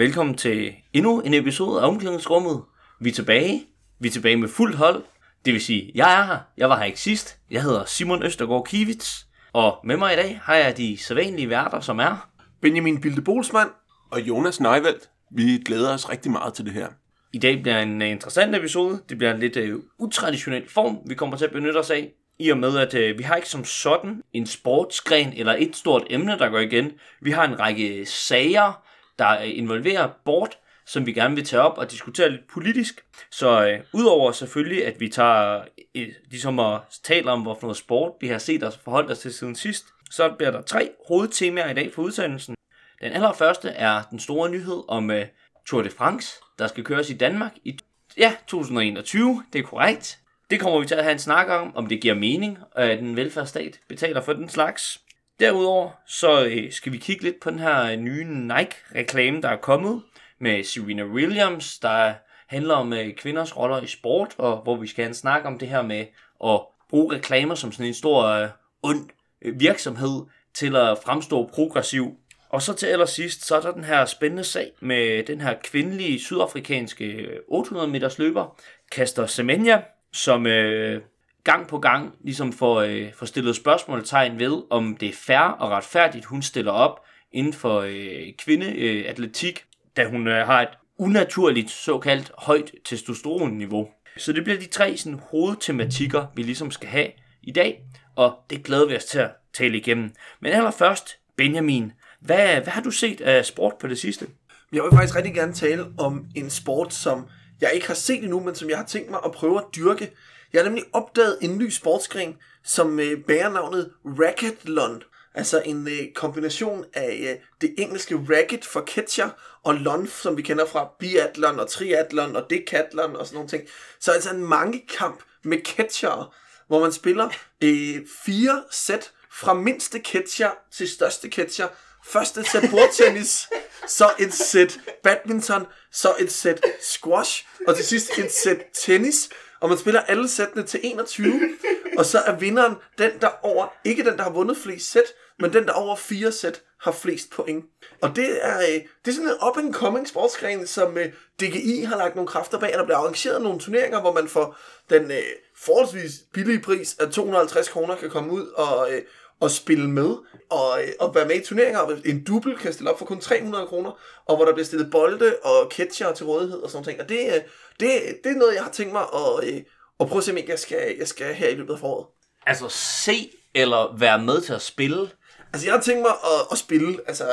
Velkommen til endnu en episode af Omklædningsrummet. Vi er tilbage. Vi er tilbage med fuld hold. Det vil sige, jeg er her. Jeg var her ikke sidst. Jeg hedder Simon Østergaard Kivits. Og med mig i dag har jeg de sædvanlige værter, som er... Benjamin Bilde Bolsmann. og Jonas Neivelt. Vi glæder os rigtig meget til det her. I dag bliver en uh, interessant episode. Det bliver en lidt uh, utraditionel form, vi kommer til at benytte os af. I og med, at uh, vi har ikke som sådan en sportsgren eller et stort emne, der går igen. Vi har en række sager, der involverer bort, som vi gerne vil tage op og diskutere lidt politisk. Så øh, udover selvfølgelig, at vi tager øh, ligesom at tale om, hvorfor noget sport vi har set os forholdt os til siden sidst, så bliver der tre hovedtemaer i dag for udsendelsen. Den allerførste er den store nyhed om øh, Tour de France, der skal køres i Danmark i ja, 2021. Det er korrekt. Det kommer vi til at have en snak om, om det giver mening, at en velfærdsstat betaler for den slags. Derudover så øh, skal vi kigge lidt på den her øh, nye Nike-reklame, der er kommet med Serena Williams, der handler om øh, kvinders roller i sport, og hvor vi skal have en snak om det her med at bruge reklamer som sådan en stor øh, ond øh, virksomhed til at fremstå progressiv. Og så til allersidst, så er der den her spændende sag med den her kvindelige sydafrikanske øh, 800 meters løber, Kaster Semenya, som øh, gang på gang ligesom får, øh, får stillet spørgsmålstegn ved, om det er fair og retfærdigt, hun stiller op inden for øh, kvindeatletik, øh, atletik, da hun øh, har et unaturligt såkaldt højt testosteronniveau. Så det bliver de tre sådan, hovedtematikker, vi ligesom skal have i dag, og det glæder vi os til at tale igennem. Men allerførst, Benjamin, hvad, hvad har du set af sport på det sidste? Jeg vil faktisk rigtig gerne tale om en sport, som jeg ikke har set endnu, men som jeg har tænkt mig at prøve at dyrke. Jeg har nemlig opdaget en ny sportsgren, som øh, bærer navnet racketlon. Altså en øh, kombination af øh, det engelske racket for catcher og lon, som vi kender fra biathlon og triathlon og decathlon og sådan nogle ting. Så altså en mangekamp med catcher, hvor man spiller øh, fire sæt fra mindste catcher til største catcher. Først et sæt bordtennis, så et sæt badminton, så et sæt squash, og til sidst et sæt tennis. Og man spiller alle sættene til 21, og så er vinderen den, der over, ikke den, der har vundet flest sæt, men den, der over fire sæt har flest point. Og det er, øh, det er sådan en up-and-coming sportsgren, som øh, DGI har lagt nogle kræfter bag. Der bliver arrangeret nogle turneringer, hvor man for den øh, forholdsvis billige pris af 250 kroner kan komme ud og, og spille med, og, og være med i turneringer. En dubbel kan stille op for kun 300 kroner, og hvor der bliver stillet bolde og catcher til rådighed og sådan ting. Og det, øh, det, det er noget, jeg har tænkt mig at, øh, at prøve at se, om ikke jeg skal, jeg skal her i løbet af foråret. Altså se eller være med til at spille? Altså, jeg har tænkt mig at, at spille. Altså,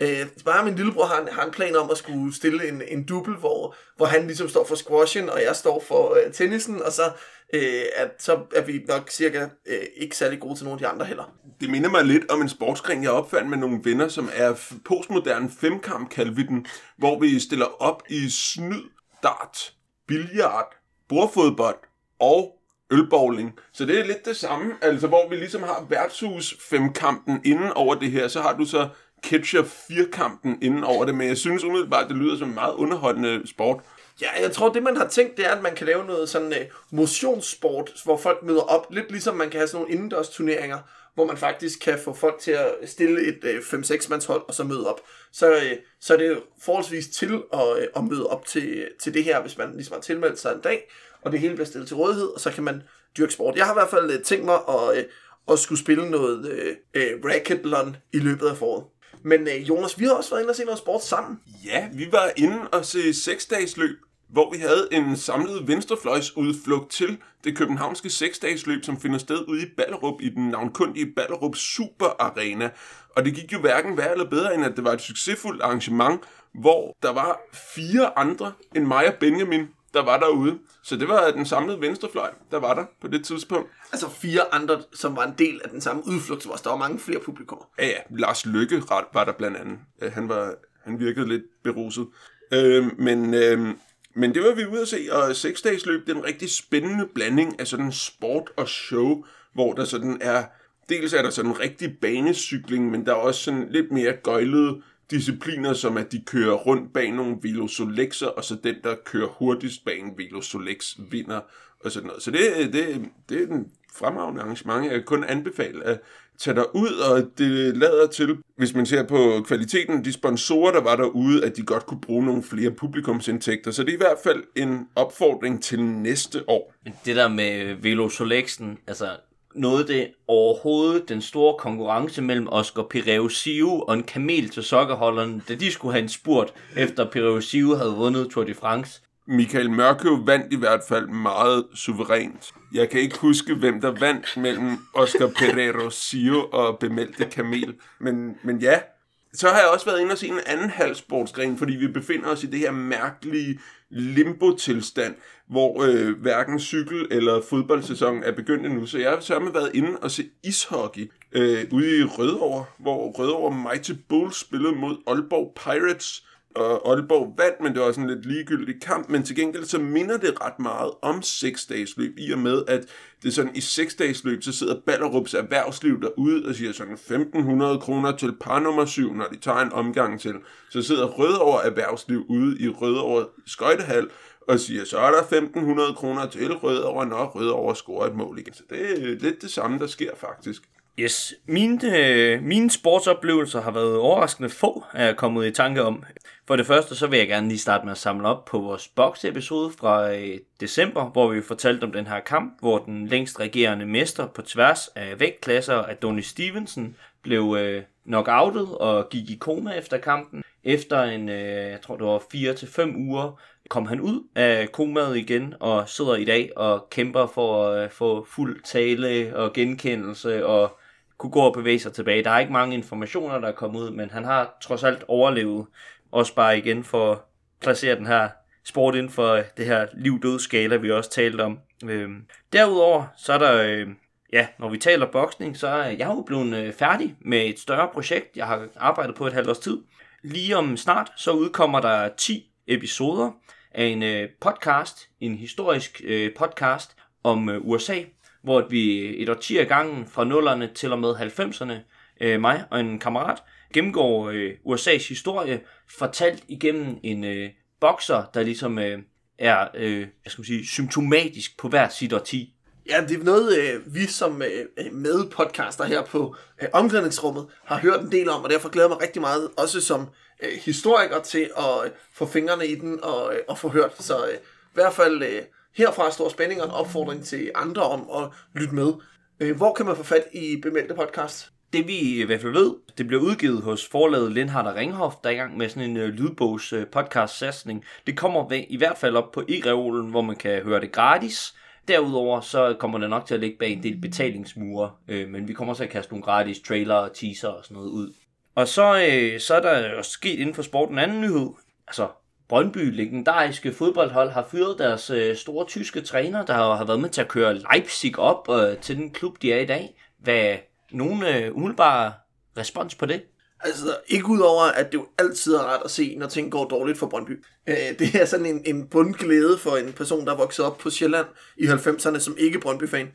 øh, øh, bare min lillebror har en, har en plan om at skulle stille en, en dubbel, hvor, hvor han ligesom står for squashen, og jeg står for øh, tennisen, og så, øh, at, så er vi nok cirka øh, ikke særlig gode til nogle af de andre heller. Det minder mig lidt om en sportsgren, jeg opfandt med nogle venner, som er postmoderne femkamp, kalder vi den, hvor vi stiller op i snyd, dart, billard, bordfodbold og ølbowling. Så det er lidt det samme, altså hvor vi ligesom har værtshus femkampen inden over det her, så har du så ketchup firkampen inden over det, men jeg synes umiddelbart, det lyder som en meget underholdende sport. Ja, jeg tror, det man har tænkt, det er, at man kan lave noget sådan uh, motionssport, hvor folk møder op, lidt ligesom man kan have sådan nogle indendørs turneringer, hvor man faktisk kan få folk til at stille et øh, uh, 5-6 mands hold og så møde op. Så, uh, så er det forholdsvis til at, uh, at møde op til, til det her, hvis man ligesom har tilmeldt sig en dag, og det hele bliver stillet til rådighed, og så kan man dyrke sport. Jeg har i hvert fald uh, tænkt mig at, uh, at skulle spille noget uh, uh, racketlon i løbet af foråret. Men øh, Jonas, vi har også været inde og se noget sport sammen. Ja, vi var inde og se seksdagsløb, hvor vi havde en samlet venstrefløjsudflugt til det københavnske seksdagsløb, som finder sted ude i Ballerup i den navnkundige Ballerup Super Arena. Og det gik jo hverken værre eller bedre, end at det var et succesfuldt arrangement, hvor der var fire andre end mig og Benjamin, der var derude. Så det var den samlede venstrefløj, der var der på det tidspunkt. Altså fire andre, som var en del af den samme udflugt, hvor der var mange flere publikummer. Ja, ja, Lars Lykke var der blandt andet. Øh, Han, var, han virkede lidt beruset. Øh, men, øh, men det var vi ude at se, og seksdagsløb, det er en rigtig spændende blanding af sådan sport og show, hvor der sådan er, dels er der sådan en rigtig banecykling, men der er også sådan lidt mere gøjlede discipliner, som at de kører rundt bag nogle Velosolexer, og så den, der kører hurtigst bag en Velosolex, vinder, og sådan noget. Så det, det, det er en fremragende arrangement. Jeg kan kun anbefale at tage dig ud, og det lader til, hvis man ser på kvaliteten de sponsorer, der var derude, at de godt kunne bruge nogle flere publikumsindtægter. Så det er i hvert fald en opfordring til næste år. Men det der med Velosolexen, altså noget det overhovedet den store konkurrence mellem Oscar Pireo og en kamel til sokkerholderen, da de skulle have en spurt, efter Pireo havde vundet Tour de France. Michael Mørkøv vandt i hvert fald meget suverænt. Jeg kan ikke huske, hvem der vandt mellem Oscar Pereiro Sio og Bemeldte Kamel. Men, men ja, så har jeg også været inde og se en anden halvsportsgren, fordi vi befinder os i det her mærkelige limbo-tilstand, hvor øh, hverken cykel- eller fodboldsæsonen er begyndt endnu. Så jeg har sørme været inde og se ishockey øh, ude i Rødovre, hvor Rødovre Mighty Bulls spillede mod Aalborg Pirates, og Aalborg vandt, men det var sådan en lidt ligegyldig kamp, men til gengæld så minder det ret meget om seksdagsløb, i og med, at det er sådan, i seksdagsløb, så sidder Ballerups erhvervsliv derude og siger sådan 1500 kroner til par nummer syv, når de tager en omgang til. Så sidder Rødovre erhvervsliv ude i Rødovre skøjtehal, og siger, så er der 1500 kroner til Rødovre, når Rødovre scorer et mål igen. Så det er lidt det samme, der sker faktisk. Yes, mine, øh, mine sportsoplevelser har været overraskende få, er jeg kommet i tanke om. For det første, så vil jeg gerne lige starte med at samle op på vores boksepisode fra øh, december, hvor vi fortalte om den her kamp, hvor den længst regerende mester på tværs af vægtklasser, Adonis Stevenson, blev øh, knockoutet og gik i koma efter kampen. Efter en, øh, jeg tror det var 4 til fem uger, kom han ud af komaet igen og sidder i dag og kæmper for øh, at få fuld tale og genkendelse og kunne gå og bevæge sig tilbage. Der er ikke mange informationer, der er kommet ud, men han har trods alt overlevet. Også bare igen for at placere den her sport inden for øh, det her liv-død-skala, vi også talte om. Øhm, derudover, så er der, øh, ja, når vi taler boksning, så er jeg jo blevet øh, færdig med et større projekt, jeg har arbejdet på et halvt års tid. Lige om snart, så udkommer der 10 episoder af en øh, podcast, en historisk øh, podcast om øh, USA, hvor vi et årti af gangen fra nullerne til og med 90'erne, øh, mig og en kammerat, gennemgår øh, USA's historie, fortalt igennem en øh, bokser, der ligesom øh, er øh, jeg skal sige, symptomatisk på hver sit årti. Ja, det er noget, øh, vi som øh, medpodcaster her på øh, omklædningsrummet har hørt en del om, og derfor glæder jeg mig rigtig meget, også som øh, historiker, til at øh, få fingrene i den og, øh, og få hørt. Så øh, i hvert fald øh, herfra stor spænding og en opfordring til andre om at lytte med. Øh, hvor kan man få fat i bemeldte podcast? Det vi i hvert fald ved, det bliver udgivet hos forlaget Lindhardt og Ringhof, der er i gang med sådan en øh, lydbogs øh, podcast satsning. Det kommer i hvert fald op på e-reolen, hvor man kan høre det gratis. Derudover så kommer det nok til at ligge bag en del betalingsmure, øh, men vi kommer så at kaste nogle gratis trailer og teaser og sådan noget ud. Og så, øh, så er der også sket inden for sporten en anden nyhed. Altså, Brøndby, legendariske fodboldhold, har fyret deres øh, store tyske træner, der har, været med til at køre Leipzig op øh, til den klub, de er i dag. Hvad nogen øh, umiddelbare respons på det? Altså, ikke udover, at det jo altid er rart at se, når ting går dårligt for Brøndby. Øh, det er sådan en, en bundglæde for en person, der er vokset op på Sjælland i 90'erne, som ikke Brøndby-fan.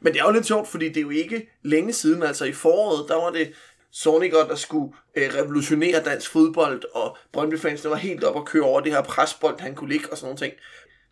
Men det er jo lidt sjovt, fordi det er jo ikke længe siden, altså i foråret, der var det Sorniger, der skulle øh, revolutionere dansk fodbold, og Brøndby-fansene var helt op at køre over det her presbold, han kunne ligge og sådan noget ting.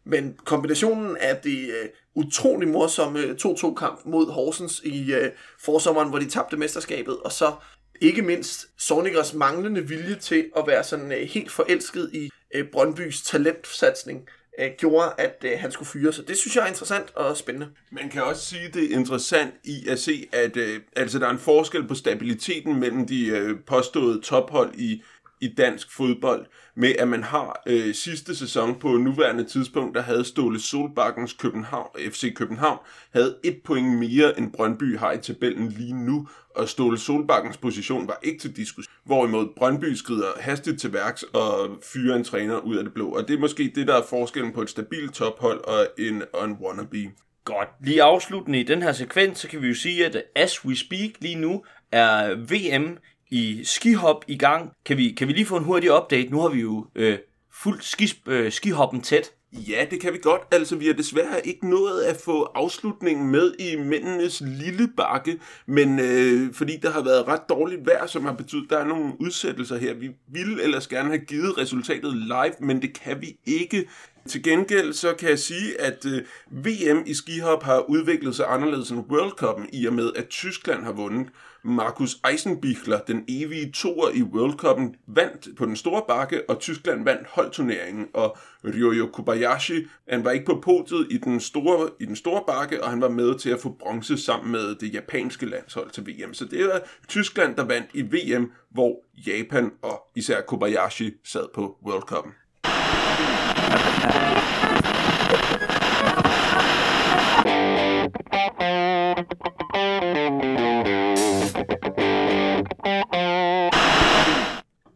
Men kombinationen af det øh, utrolig morsomme øh, 2-2-kamp mod Horsens i øh, forsommeren, hvor de tabte mesterskabet, og så ikke mindst Sonikers manglende vilje til at være sådan øh, helt forelsket i øh, Brøndbys talentsatsning, øh, gjorde, at øh, han skulle fyre sig. Det synes jeg er interessant og spændende. Man kan også sige, at det er interessant i at se, at øh, altså, der er en forskel på stabiliteten mellem de øh, påståede tophold i, i dansk fodbold med, at man har øh, sidste sæson på nuværende tidspunkt, der havde Ståle Solbakkens København, FC København, havde et point mere end Brøndby har i tabellen lige nu, og Ståle Solbakkens position var ikke til diskussion. Hvorimod Brøndby skrider hastigt til værks og fyrer en træner ud af det blå. Og det er måske det, der er forskellen på et stabilt tophold og en, og en wannabe. Godt. Lige afsluttende i den her sekvens, så kan vi jo sige, at as we speak lige nu er VM i skihop i gang. Kan vi, kan vi lige få en hurtig update? Nu har vi jo øh, fuldt skis, øh, skihoppen tæt. Ja, det kan vi godt. Altså, vi har desværre ikke nået at få afslutningen med i mændenes lille bakke, men øh, fordi der har været ret dårligt vejr, som har betydet, at der er nogle udsættelser her. Vi ville ellers gerne have givet resultatet live, men det kan vi ikke. Til gengæld så kan jeg sige, at øh, VM i skihop har udviklet sig anderledes end World Cup'en, i og med at Tyskland har vundet. Markus Eisenbichler, den evige toer i World Cup'en, vandt på den store bakke, og Tyskland vandt holdturneringen, og Ryoyo Kobayashi, han var ikke på podiet i den store, i den store bakke, og han var med til at få bronze sammen med det japanske landshold til VM. Så det var Tyskland, der vandt i VM, hvor Japan og især Kobayashi sad på World Cup'en.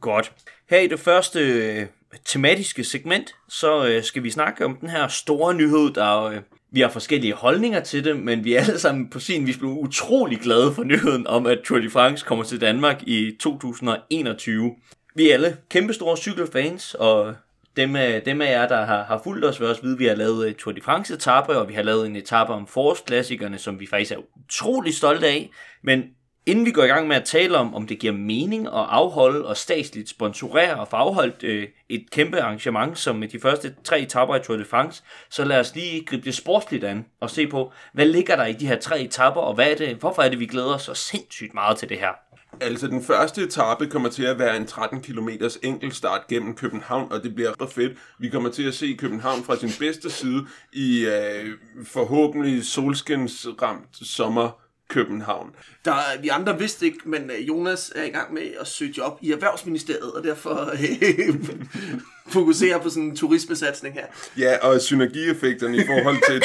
Godt. Her i det første øh, tematiske segment, så øh, skal vi snakke om den her store nyhed, der øh, vi har forskellige holdninger til det, men vi er alle sammen på sin vis blevet utrolig glade for nyheden om, at Tour de France kommer til Danmark i 2021. Vi er alle kæmpestore cykelfans, og dem af, dem af jer, der har, har fulgt os, vil også vide, at vi har lavet øh, Tour de France etape, og vi har lavet en etape om forårsklassikerne, som vi faktisk er utrolig stolte af. Men Inden vi går i gang med at tale om, om det giver mening at afholde og statsligt sponsorere og få afholdt øh, et kæmpe arrangement som de første tre etapper i Tour de France, så lad os lige gribe det sportsligt an og se på, hvad ligger der i de her tre etapper, og hvad er det, hvorfor er det, vi glæder os så sindssygt meget til det her? Altså, den første etape kommer til at være en 13 km enkeltstart gennem København, og det bliver rigtig fedt. Vi kommer til at se København fra sin bedste side i øh, forhåbentlig solskinsramt sommer København. Der, vi andre vidste ikke, men øh, Jonas er i gang med at søge job i Erhvervsministeriet, og derfor øh, fokuserer på sådan en turismesatsning her. Ja, og synergieffekterne i forhold til,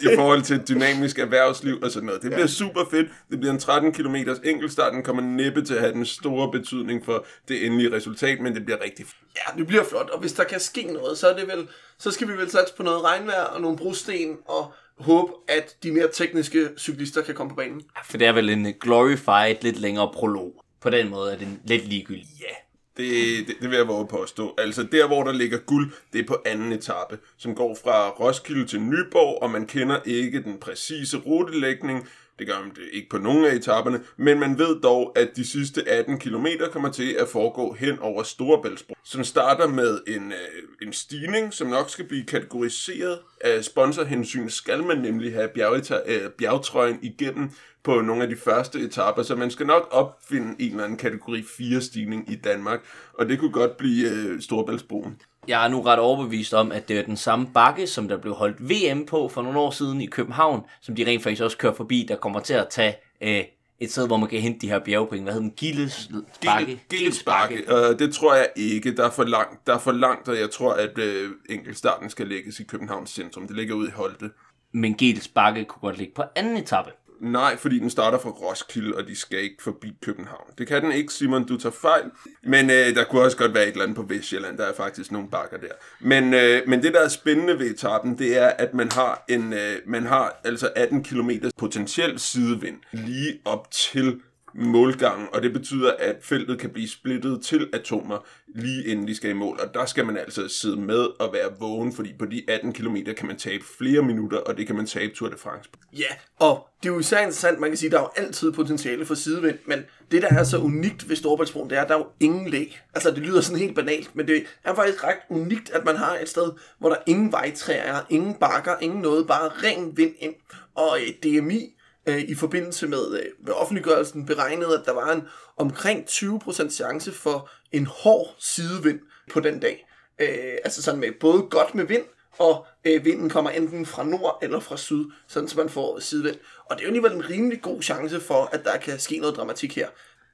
i forhold til et dynamisk erhvervsliv og sådan noget. Det bliver super fedt. Det bliver en 13 km enkeltstart. Den kommer næppe til at have den store betydning for det endelige resultat, men det bliver rigtig fedt. Ja, det bliver flot, og hvis der kan ske noget, så, er det vel, så skal vi vel satse på noget regnvejr og nogle brosten, og håbe, at de mere tekniske cyklister kan komme på banen. For det er vel en glorified, lidt længere prolog. På den måde er det lidt ligegyldigt. Ja, det, det, det vil jeg våge påstå. Altså der, hvor der ligger guld, det er på anden etape, som går fra Roskilde til Nyborg, og man kender ikke den præcise rutelægning. Det gør man det ikke på nogen af etaperne, men man ved dog, at de sidste 18 km kommer til at foregå hen over Storebæltsbro, som starter med en, øh, en stigning, som nok skal blive kategoriseret af sponsorhensyn, skal man nemlig have bjergeta- øh, bjergtrøjen igennem på nogle af de første etaper, så man skal nok opfinde en eller anden kategori 4 stigning i Danmark, og det kunne godt blive øh, Storebæltsbroen. Jeg er nu ret overbevist om, at det er den samme bakke, som der blev holdt VM på for nogle år siden i København, som de rent faktisk også kører forbi, der kommer til at tage øh, et sted, hvor man kan hente de her bjergpoint. Hvad hedder den? Gilles bakke? Gilles bakke. Uh, det tror jeg ikke. Der er for langt, der er for langt og jeg tror, at øh, enkeltstarten skal lægges i Københavns centrum. Det ligger ude i Holte. Men Gilles bakke kunne godt ligge på anden etape. Nej, fordi den starter fra Roskilde, og de skal ikke forbi København. Det kan den ikke, Simon, du tager fejl. Men øh, der kunne også godt være et eller andet på Vestjylland. Der er faktisk nogle bakker der. Men, øh, men det, der er spændende ved etappen, det er, at man har, en, øh, man har altså 18 km potentiel sidevind lige op til målgangen, og det betyder, at feltet kan blive splittet til atomer lige inden de skal i mål, og der skal man altså sidde med og være vågen, fordi på de 18 km kan man tabe flere minutter, og det kan man tabe Tour de France. Ja, og det er jo især interessant, man kan sige, der er jo altid potentiale for sidevind, men det, der er så unikt ved Storebæltsbroen, det er, at der er jo ingen læg. Altså, det lyder sådan helt banalt, men det er faktisk ret unikt, at man har et sted, hvor der ingen vejtræer er, ingen bakker, ingen noget, bare ren vind ind. Og øh, DMI øh, i forbindelse med, øh, med offentliggørelsen beregnede, at der var en omkring 20% chance for en hård sidevind på den dag. Øh, altså sådan med både godt med vind, og øh, vinden kommer enten fra nord eller fra syd, sådan så man får sidevind. Og det er jo alligevel en rimelig god chance for, at der kan ske noget dramatik her.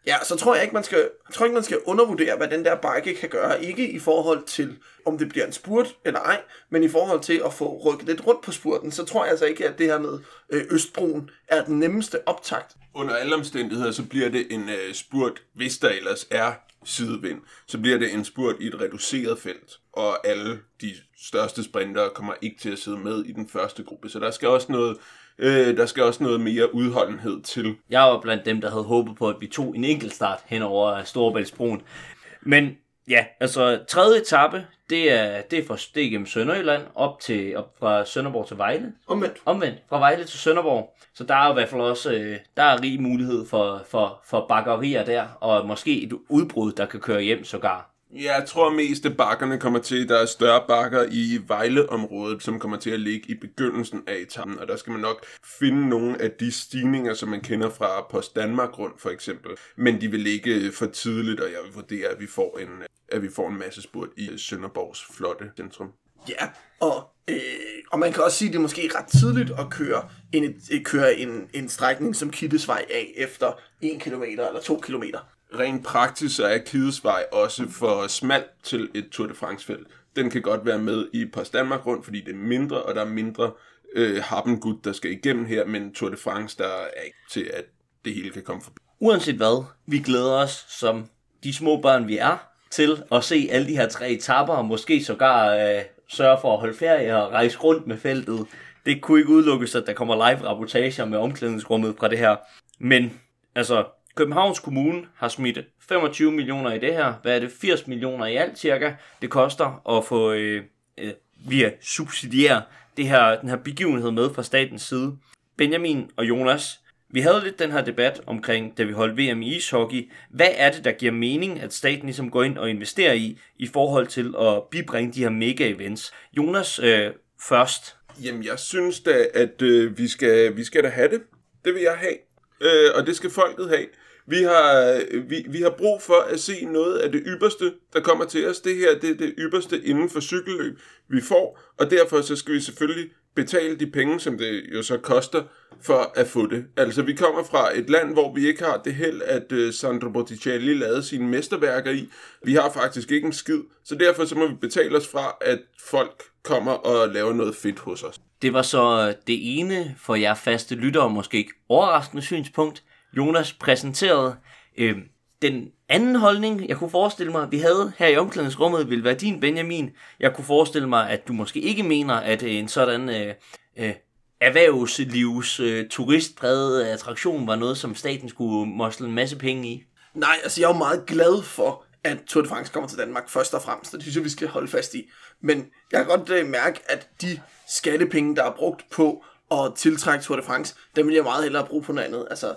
Ja, så tror jeg ikke, man skal, jeg tror ikke, man skal undervurdere, hvad den der bakke kan gøre. Ikke i forhold til, om det bliver en spurt eller ej, men i forhold til at få rykket lidt rundt på spurten, så tror jeg altså ikke, at det her med øh, Østbroen er den nemmeste optakt. Under alle omstændigheder, så bliver det en øh, spurt, hvis der ellers er sidevind, så bliver det en spurt i et reduceret felt, og alle de største sprintere kommer ikke til at sidde med i den første gruppe, så der skal også noget, øh, der skal også noget mere udholdenhed til. Jeg var blandt dem, der havde håbet på, at vi tog en enkelt start hen over Storebæltsbroen. Men ja, altså tredje etape, det er, det er fra det er igennem Sønderjylland op, til, op fra Sønderborg til Vejle. Omvendt. Omvendt, fra Vejle til Sønderborg. Så der er i hvert fald også øh, der er rig mulighed for, for, for bakkerier der, og måske et udbrud, der kan køre hjem sågar. Jeg tror mest, at bakkerne kommer til, der er større bakker i Vejleområdet, som kommer til at ligge i begyndelsen af etappen, og der skal man nok finde nogle af de stigninger, som man kender fra Post Danmark rundt for eksempel. Men de vil ligge for tidligt, og jeg vil vurdere, at vi får en, at vi får en masse spurt i Sønderborgs flotte centrum. Ja, og, øh, og man kan også sige, at det er måske ret tidligt at køre en, et, køre en, en strækning som Kittesvej af efter 1 km eller 2 km. Rent praktisk så er Kidesvej også for smalt til et Tour de France-felt. Den kan godt være med i Post Danmark rundt, fordi det er mindre, og der er mindre øh, happengud, der skal igennem her, men Tour de France, der er ikke til, at det hele kan komme forbi. Uanset hvad, vi glæder os som de små børn, vi er, til at se alle de her tre etapper, og måske sågar øh, sørge for at holde ferie og rejse rundt med feltet. Det kunne ikke udelukkes, at der kommer live-rapportager med omklædningsrummet fra det her. Men altså, Københavns Kommune har smidt 25 millioner i det her. Hvad er det? 80 millioner i alt cirka. Det koster at få øh, øh, via subsidiere det her, den her begivenhed med fra statens side. Benjamin og Jonas, vi havde lidt den her debat omkring, da vi holdt VM i ishockey. Hvad er det, der giver mening, at staten ligesom går ind og investerer i, i forhold til at bibringe de her mega-events? Jonas øh, først. Jamen, jeg synes da, at øh, vi, skal, vi skal da have det. Det vil jeg have. Øh, og det skal folket have. Vi har, øh, vi, vi har brug for at se noget af det ypperste, der kommer til os. Det her det er det ypperste inden for cykelløb, vi får, og derfor så skal vi selvfølgelig betale de penge, som det jo så koster for at få det. Altså, vi kommer fra et land, hvor vi ikke har det held, at uh, Sandro Botticelli lavede sine mesterværker i. Vi har faktisk ikke en skid, så derfor så må vi betale os fra, at folk kommer og laver noget fedt hos os. Det var så det ene for jer faste lyttere, måske ikke overraskende synspunkt. Jonas præsenterede øh, den anden holdning, jeg kunne forestille mig, vi havde her i omklædningsrummet, ville være din, Benjamin. Jeg kunne forestille mig, at du måske ikke mener, at øh, en sådan øh, øh, erhvervslivs øh, turistpræget attraktion var noget, som staten skulle mosle en masse penge i. Nej, altså jeg er jo meget glad for, at Tour de France kommer til Danmark først og fremmest, og det synes jeg, vi skal holde fast i. Men jeg kan godt øh, mærke, at de skattepenge, der er brugt på at tiltrække Tour de France, dem vil jeg meget hellere bruge på noget andet. Altså,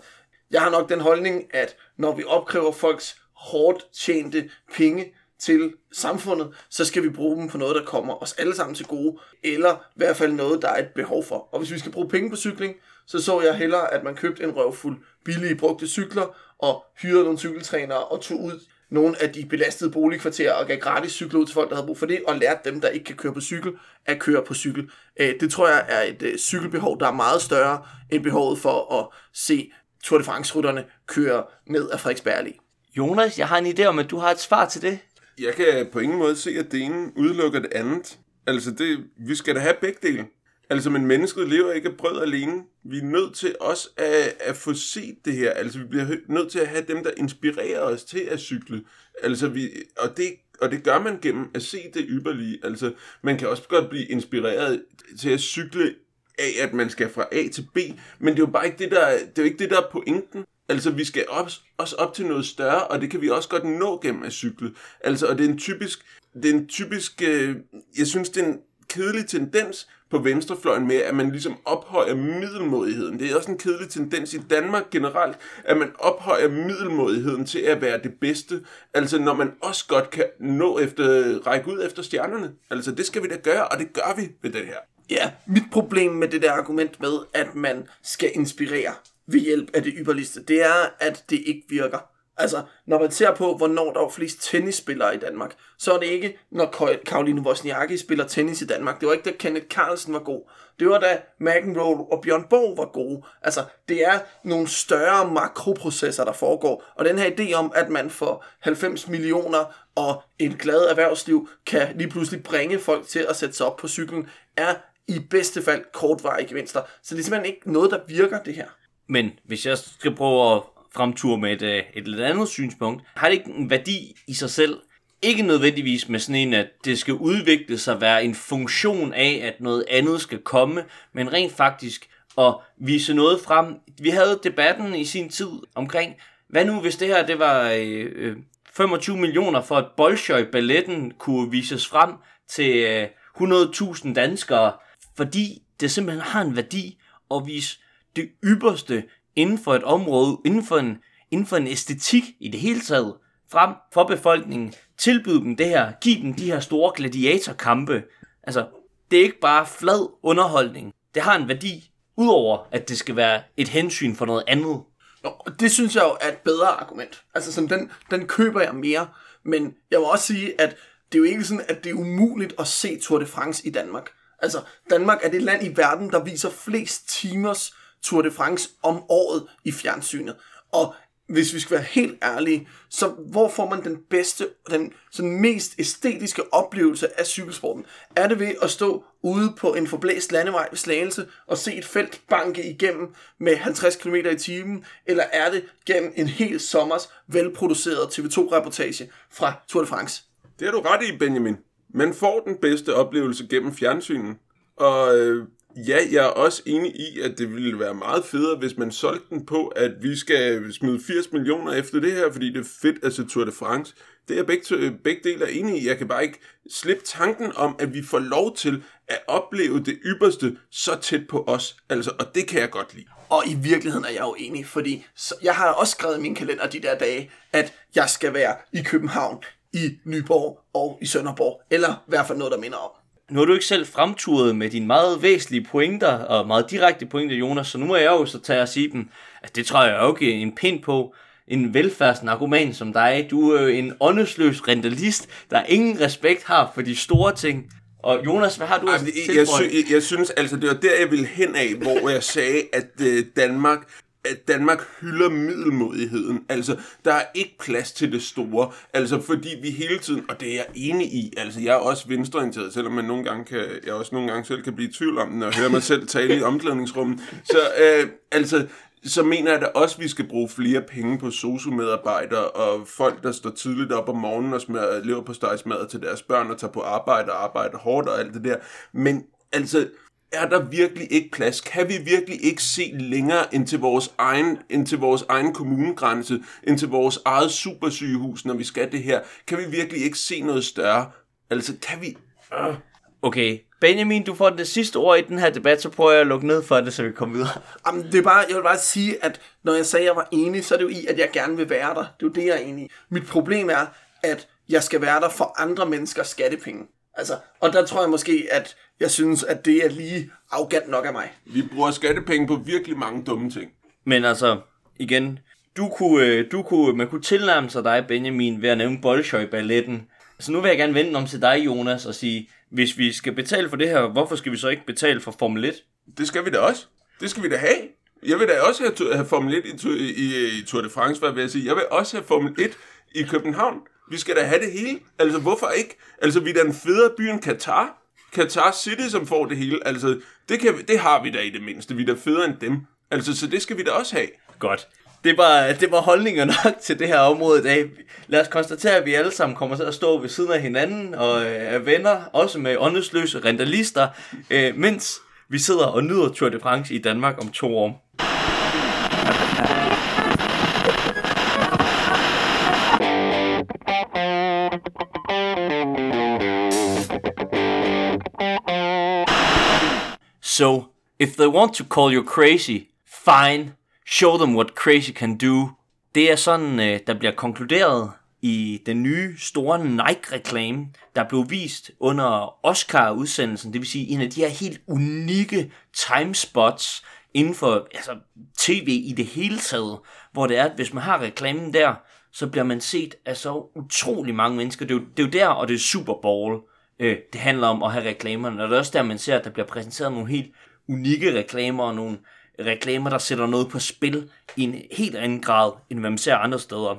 jeg har nok den holdning, at når vi opkræver folks hårdt tjente penge til samfundet, så skal vi bruge dem på noget, der kommer os alle sammen til gode, eller i hvert fald noget, der er et behov for. Og hvis vi skal bruge penge på cykling, så så jeg hellere, at man købte en røvfuld billige brugte cykler, og hyrede nogle cykeltrænere og tog ud nogle af de belastede boligkvarterer og gav gratis cykler ud til folk, der havde brug for det, og lærte dem, der ikke kan køre på cykel, at køre på cykel. Øh, det tror jeg er et øh, cykelbehov, der er meget større end behovet for at se Tour de France-rytterne køre ned af Frederiksberg Allé. Jonas, jeg har en idé om, at du har et svar til det. Jeg kan på ingen måde se, at det ene udelukker det andet. Altså, det, vi skal da have begge dele. Altså, men mennesket lever ikke af brød alene. Vi er nødt til også at, at få set det her. Altså, vi bliver nødt til at have dem, der inspirerer os til at cykle. Altså, vi, og, det, og det gør man gennem at se det ypperlige. Altså, man kan også godt blive inspireret til at cykle af, at man skal fra A til B, men det er jo bare ikke det, der, det er jo ikke det, der er pointen. Altså, vi skal op, også op til noget større, og det kan vi også godt nå gennem at cykle. Altså, og det er en typisk, det er en typisk, øh, jeg synes, det er en kedelig tendens på venstrefløjen med, at man ligesom ophøjer middelmodigheden. Det er også en kedelig tendens i Danmark generelt, at man ophøjer middelmodigheden til at være det bedste. Altså, når man også godt kan nå efter, række ud efter stjernerne. Altså, det skal vi da gøre, og det gør vi ved det her. Ja, mit problem med det der argument med, at man skal inspirere ved hjælp af det ypperligste, det er, at det ikke virker. Altså, når man ser på, hvornår der var flest tennisspillere i Danmark, så er det ikke, når Karoline Wozniacki spiller tennis i Danmark. Det var ikke, da Kenneth Carlsen var god. Det var, da McEnroe og Bjørn Borg var gode. Altså, det er nogle større makroprocesser, der foregår. Og den her idé om, at man for 90 millioner og et glad erhvervsliv kan lige pludselig bringe folk til at sætte sig op på cyklen, er i bedste fald kortvarige gevinster. Så det er simpelthen ikke noget, der virker, det her. Men hvis jeg skal prøve at fremture med et, øh, et lidt andet synspunkt, har det ikke en værdi i sig selv? Ikke nødvendigvis med sådan en, at det skal udvikle sig, være en funktion af, at noget andet skal komme, men rent faktisk at vise noget frem. Vi havde debatten i sin tid omkring, hvad nu hvis det her det var øh, 25 millioner for at Bolshoi-balletten kunne vises frem til øh, 100.000 danskere, fordi det simpelthen har en værdi at vise det ypperste inden for et område, inden for en, inden for en æstetik i det hele taget, frem for befolkningen, tilbyde dem det her, give dem de her store gladiatorkampe. Altså, det er ikke bare flad underholdning. Det har en værdi, udover at det skal være et hensyn for noget andet. Nå, og det synes jeg jo er et bedre argument. Altså, sådan, den, den køber jeg mere. Men jeg vil også sige, at det er jo ikke sådan, at det er umuligt at se Tour de France i Danmark. Altså, Danmark er det land i verden, der viser flest timers Tour de France om året i fjernsynet. Og hvis vi skal være helt ærlige, så hvor får man den bedste, den sådan mest æstetiske oplevelse af cykelsporten? Er det ved at stå ude på en forblæst landevej ved Slagelse og se et felt banke igennem med 50 km i timen? Eller er det gennem en hel sommers velproduceret TV2-reportage fra Tour de France? Det har du ret i, Benjamin. Man får den bedste oplevelse gennem fjernsynet. Og øh, ja, jeg er også enig i, at det ville være meget federe, hvis man solgte den på, at vi skal smide 80 millioner efter det her, fordi det er fedt at se Tour de France. Det er jeg begge, begge dele er enige i. Jeg kan bare ikke slippe tanken om, at vi får lov til at opleve det ypperste så tæt på os. Altså, og det kan jeg godt lide. Og i virkeligheden er jeg jo enig, fordi jeg har også skrevet i min kalender de der dage, at jeg skal være i København, i Nyborg og i Sønderborg, eller i hvert fald noget, der minder om. Nu har du ikke selv fremturet med dine meget væsentlige pointer og meget direkte pointer, Jonas, så nu må jeg jo så tage og sige dem, at det tror jeg jo ikke en pind på. En velfærdsnarkoman som dig, du er jo en åndesløs rentalist, der ingen respekt har for de store ting. Og Jonas, hvad har du Altså, at jeg, jeg, sy- jeg synes, altså, det var der, jeg ville hen af, hvor jeg sagde, at øh, Danmark at Danmark hylder middelmodigheden. Altså, der er ikke plads til det store. Altså, fordi vi hele tiden, og det er jeg enig i, altså, jeg er også venstreorienteret, selvom man nogle gange kan, jeg også nogle gange selv kan blive i tvivl om, når og høre mig selv tale i omklædningsrummet. Så, øh, altså, så mener jeg da også, at vi skal bruge flere penge på sociomedarbejdere og folk, der står tidligt op om morgenen og smager lever på stegsmad til deres børn og tager på arbejde og arbejder hårdt og alt det der. Men altså, er der virkelig ikke plads? Kan vi virkelig ikke se længere ind til vores egen, ind til vores egen kommunegrænse, ind til vores eget supersygehus, når vi skal det her? Kan vi virkelig ikke se noget større? Altså, kan vi... Øh. Okay, Benjamin, du får det sidste ord i den her debat, så prøver jeg at lukke ned for det, så vi kommer videre. Jamen, det er bare, jeg vil bare sige, at når jeg sagde, at jeg var enig, så er det jo i, at jeg gerne vil være der. Det er jo det, jeg er enig i. Mit problem er, at jeg skal være der for andre menneskers skattepenge. Altså, og der tror jeg måske, at jeg synes, at det er lige arrogant nok af mig. Vi bruger skattepenge på virkelig mange dumme ting. Men altså, igen, du kunne, øh, du kunne, man kunne tilnærme sig dig, Benjamin, ved at nævne Bolshoi-balletten. Så nu vil jeg gerne vende om til dig, Jonas, og sige, hvis vi skal betale for det her, hvorfor skal vi så ikke betale for Formel 1? Det skal vi da også. Det skal vi da have. Jeg vil da også have, have Formel 1 i, i, i Tour de France, hvad vil jeg sige. Jeg vil også have Formel 1 i København. Vi skal da have det hele. Altså, hvorfor ikke? Altså, vi er da en federe by end Katar. Qatar City, som får det hele. Altså, det, kan vi, det har vi da i det mindste. Vi er da federe end dem. Altså, så det skal vi da også have. Godt. Det var, det var holdninger nok til det her område i dag. Lad os konstatere, at vi alle sammen kommer til at stå ved siden af hinanden og øh, er venner, også med åndesløse rentalister, øh, mens vi sidder og nyder Tour de France i Danmark om to år. So, if they want to call you crazy, fine. Show them what crazy can do. Det er sådan, øh, der bliver konkluderet i den nye store Nike-reklame, der blev vist under Oscar-udsendelsen. Det vil sige en af de her helt unikke timespots inden for altså, tv i det hele taget, hvor det er, at hvis man har reklamen der, så bliver man set af så utrolig mange mennesker. Det er jo, det er jo der, og det er Super Bowl, øh, det handler om at have reklamerne. Og det er også der, man ser, at der bliver præsenteret nogle helt unikke reklamer, og nogle reklamer, der sætter noget på spil i en helt anden grad, end hvad man ser andre steder.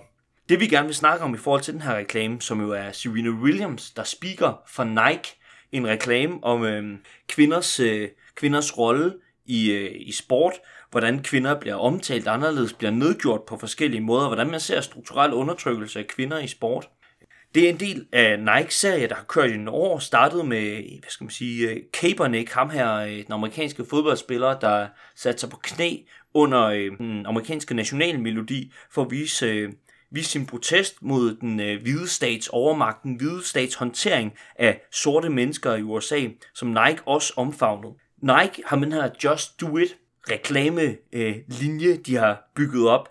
Det vi gerne vil snakke om i forhold til den her reklame, som jo er Serena Williams, der speaker for Nike, en reklame om øh, kvinders, øh, kvinders rolle i, øh, i sport, hvordan kvinder bliver omtalt anderledes, bliver nedgjort på forskellige måder, hvordan man ser strukturel undertrykkelse af kvinder i sport. Det er en del af Nike-serie, der har kørt i en år, startet med, hvad skal man sige, øh, Kaepernick, ham her, øh, den amerikanske fodboldspiller, der satte sig på knæ under øh, den amerikanske nationalmelodi for at vise, vise sin protest mod den hvide stats overmagt, den hvide stats håndtering af sorte mennesker i USA, som Nike også omfavnede. Nike har med den her Just Do It reklame-linje, de har bygget op,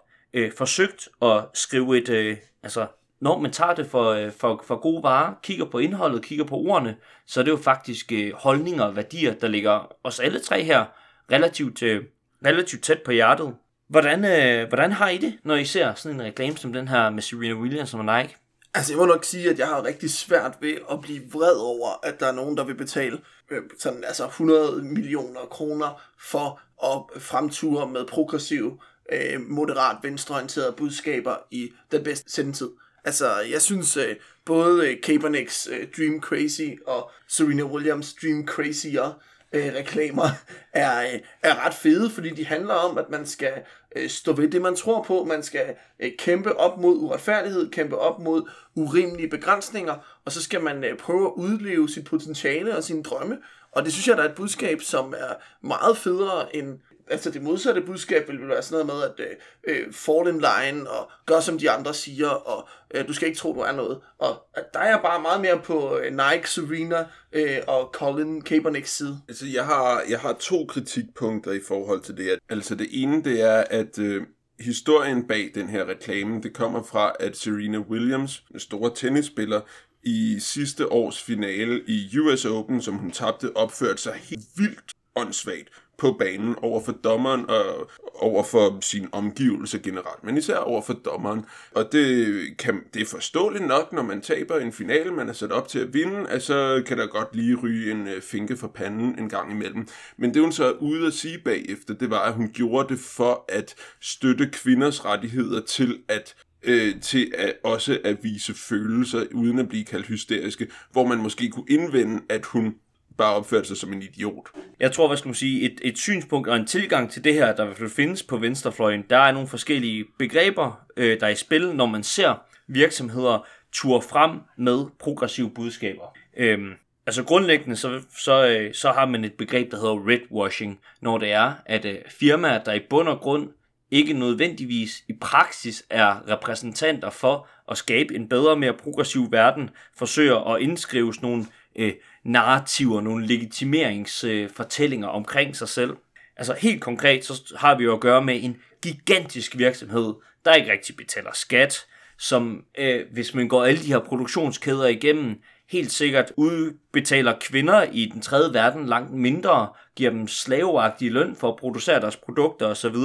forsøgt at skrive et, altså når man tager det for, øh, for, for gode varer, kigger på indholdet, kigger på ordene, så er det jo faktisk øh, holdninger og værdier, der ligger os alle tre her relativt, øh, relativt tæt på hjertet. Hvordan, hvordan har I det, når I ser sådan en reklame som den her med Serena Williams og Nike? Altså, jeg må nok sige, at jeg har rigtig svært ved at blive vred over, at der er nogen, der vil betale øh, sådan, altså 100 millioner kroner for at fremture med progressive, øh, moderat, venstreorienterede budskaber i den bedste sendetid. Altså, jeg synes øh, både øh, Kaepernicks øh, Dream Crazy og Serena Williams Dream Crazier øh, reklamer er, øh, er ret fede, fordi de handler om, at man skal øh, stå ved det, man tror på. Man skal øh, kæmpe op mod uretfærdighed, kæmpe op mod urimelige begrænsninger, og så skal man øh, prøve at udleve sit potentiale og sine drømme. Og det synes jeg, der er et budskab, som er meget federe end altså det modsatte budskab vil være sådan noget med, at øh, øh, fall in line, og gør som de andre siger, og øh, du skal ikke tro, du er noget. Og at der er jeg bare meget mere på øh, Nike, Serena øh, og Colin Kaepernicks side. Altså jeg har, jeg har to kritikpunkter i forhold til det. Altså det ene, det er, at... Øh, historien bag den her reklame, det kommer fra, at Serena Williams, en stor tennisspiller, i sidste års finale i US Open, som hun tabte, opførte sig helt vildt åndssvagt på banen over for dommeren og over for sin omgivelse generelt, men især over for dommeren. Og det, kan, det er forståeligt nok, når man taber en finale, man er sat op til at vinde, at så kan der godt lige ryge en øh, finke for panden en gang imellem. Men det hun så er ude at sige bagefter, det var, at hun gjorde det for at støtte kvinders rettigheder til at øh, til at også at vise følelser, uden at blive kaldt hysteriske, hvor man måske kunne indvende, at hun bare opførte sig som en idiot. Jeg tror, hvad skal man sige, et, et synspunkt og en tilgang til det her, der vil findes på venstrefløjen, der er nogle forskellige begreber, øh, der er i spil, når man ser virksomheder ture frem med progressive budskaber. Øhm, altså grundlæggende, så, så, øh, så har man et begreb, der hedder redwashing, når det er, at øh, firmaer, der i bund og grund ikke nødvendigvis i praksis er repræsentanter for at skabe en bedre, mere progressiv verden, forsøger at indskrives nogle øh, narrativer, nogle legitimeringsfortællinger omkring sig selv. Altså helt konkret, så har vi jo at gøre med en gigantisk virksomhed, der ikke rigtig betaler skat, som øh, hvis man går alle de her produktionskæder igennem, helt sikkert udbetaler kvinder i den tredje verden langt mindre, giver dem slaveagtige løn for at producere deres produkter osv.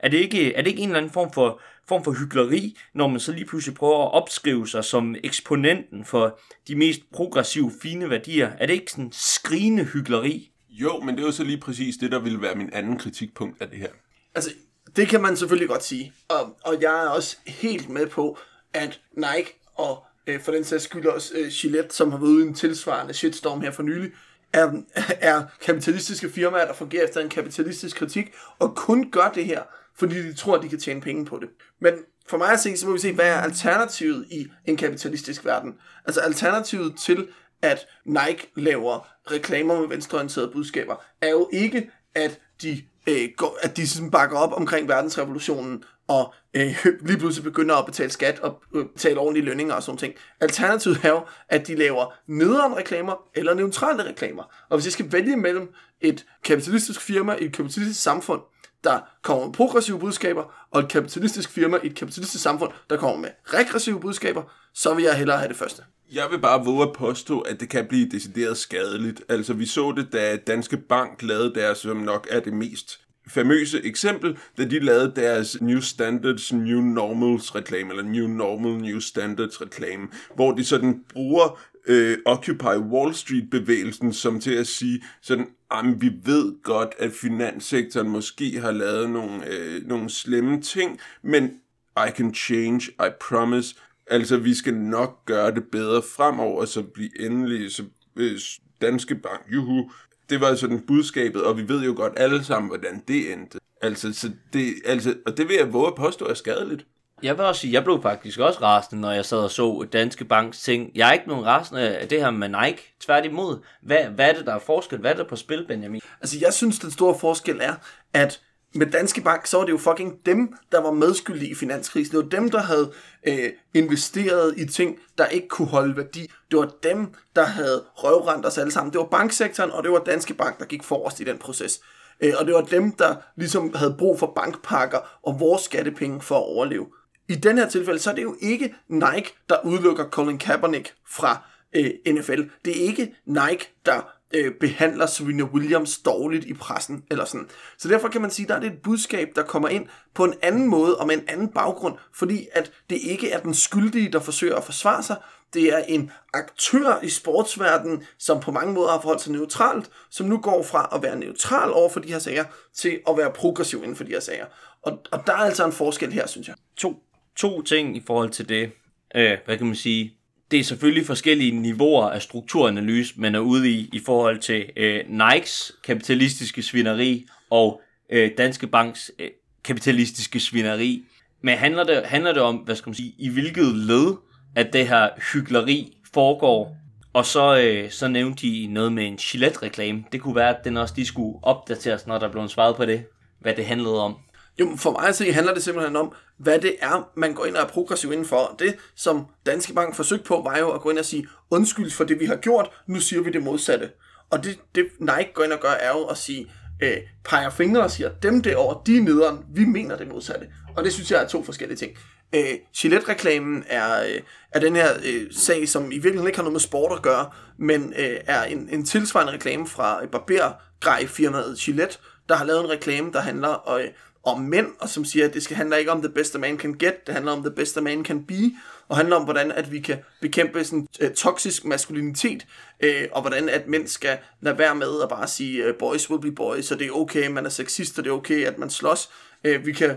Er det ikke, er det ikke en eller anden form for, form for hyggeleri, når man så lige pludselig prøver at opskrive sig som eksponenten for de mest progressive, fine værdier? Er det ikke sådan skrigende hyggeleri? Jo, men det er jo så lige præcis det, der ville være min anden kritikpunkt af det her. Altså, det kan man selvfølgelig godt sige. Og, og jeg er også helt med på, at Nike og øh, for den sags skyld også øh, Gillette, som har været ude i en tilsvarende shitstorm her for nylig, er, er kapitalistiske firmaer, der fungerer efter en kapitalistisk kritik, og kun gør det her, fordi de tror, at de kan tjene penge på det. Men for mig at se, så må vi se, hvad er alternativet i en kapitalistisk verden? Altså alternativet til, at Nike laver reklamer med venstreorienterede budskaber, er jo ikke, at de, øh, går, at de sådan bakker op omkring verdensrevolutionen og øh, lige pludselig begynder at betale skat og øh, betale ordentlige lønninger og sådan ting. Alternativet er jo, at de laver nederen reklamer eller neutrale reklamer. Og hvis jeg skal vælge mellem et kapitalistisk firma i et kapitalistisk samfund, der kommer med progressive budskaber, og et kapitalistisk firma i et kapitalistisk samfund, der kommer med regressive budskaber, så vil jeg hellere have det første. Jeg vil bare våge at påstå, at det kan blive decideret skadeligt. Altså, vi så det, da Danske Bank lavede deres, som nok er det mest famøse eksempel, da de lavede deres New Standards, New Normals reklame, eller New Normal, New Standards reklame, hvor de sådan bruger øh, Occupy Wall Street bevægelsen som til at sige sådan, jamen, vi ved godt, at finanssektoren måske har lavet nogle, øh, nogle slemme ting, men I can change, I promise. Altså, vi skal nok gøre det bedre fremover, så blive endelig, så øh, Danske Bank, juhu, det var sådan budskabet, og vi ved jo godt alle sammen, hvordan det endte. Altså, så det, altså, og det vil jeg våge at påstå er skadeligt. Jeg vil også sige, jeg blev faktisk også rasende, når jeg sad og så Danske Banks ting. Jeg er ikke nogen rasende af det her med Nike. Tværtimod. Hvad, hvad er det, der er forskel? Hvad er der på spil, Benjamin? Altså, jeg synes, den store forskel er, at med Danske Bank, så var det jo fucking dem, der var medskyldige i finanskrisen. Det var dem, der havde øh, investeret i ting, der ikke kunne holde værdi. Det var dem, der havde røvrendt os alle sammen. Det var banksektoren, og det var Danske Bank, der gik forrest i den proces. Øh, og det var dem, der ligesom havde brug for bankpakker og vores skattepenge for at overleve. I den her tilfælde, så er det jo ikke Nike, der udelukker Colin Kaepernick fra øh, NFL. Det er ikke Nike, der øh, behandler Serena Williams dårligt i pressen, eller sådan. Så derfor kan man sige, der er det et budskab, der kommer ind på en anden måde, og med en anden baggrund, fordi at det ikke er den skyldige, der forsøger at forsvare sig, det er en aktør i sportsverdenen, som på mange måder har forholdt sig neutralt, som nu går fra at være neutral over for de her sager, til at være progressiv inden for de her sager. Og, og der er altså en forskel her, synes jeg. To, to ting i forhold til det. Øh, hvad kan man sige? Det er selvfølgelig forskellige niveauer af strukturanalyse, man er ude i, i forhold til øh, Nikes kapitalistiske svineri og øh, Danske Banks øh, kapitalistiske svineri. Men handler det, handler det om, hvad skal man sige, i hvilket led, at det her hyggeleri foregår? Og så, øh, så nævnte de noget med en Gillette-reklame. Det kunne være, at den også de skulle opdateres, når der blev svaret på det, hvad det handlede om. Jo, for mig at se handler det simpelthen om, hvad det er, man går ind og er progressiv indenfor. Det, som Danske Bank forsøgte på, var jo at gå ind og sige, undskyld for det, vi har gjort, nu siger vi det modsatte. Og det, det Nike går ind og gør, er jo at sige, øh, peger fingre og siger, dem derovre, de er nederen, vi mener det modsatte. Og det synes jeg er to forskellige ting. Øh, Gillette-reklamen er, øh, er den her øh, sag, som i virkeligheden ikke har noget med sport at gøre, men øh, er en, en tilsvarende reklame fra barbergrej-firmaet Gillette, der har lavet en reklame, der handler øh, om mænd, og som siger, at det skal handler ikke om the best a man can get, det handler om the best a man can be, og handler om, hvordan at vi kan bekæmpe sådan øh, uh, toksisk maskulinitet, uh, og hvordan at mænd skal lade være med at bare sige, uh, boys will be boys, så det er okay, man er sexist, og det er okay, at man slås. Uh, vi kan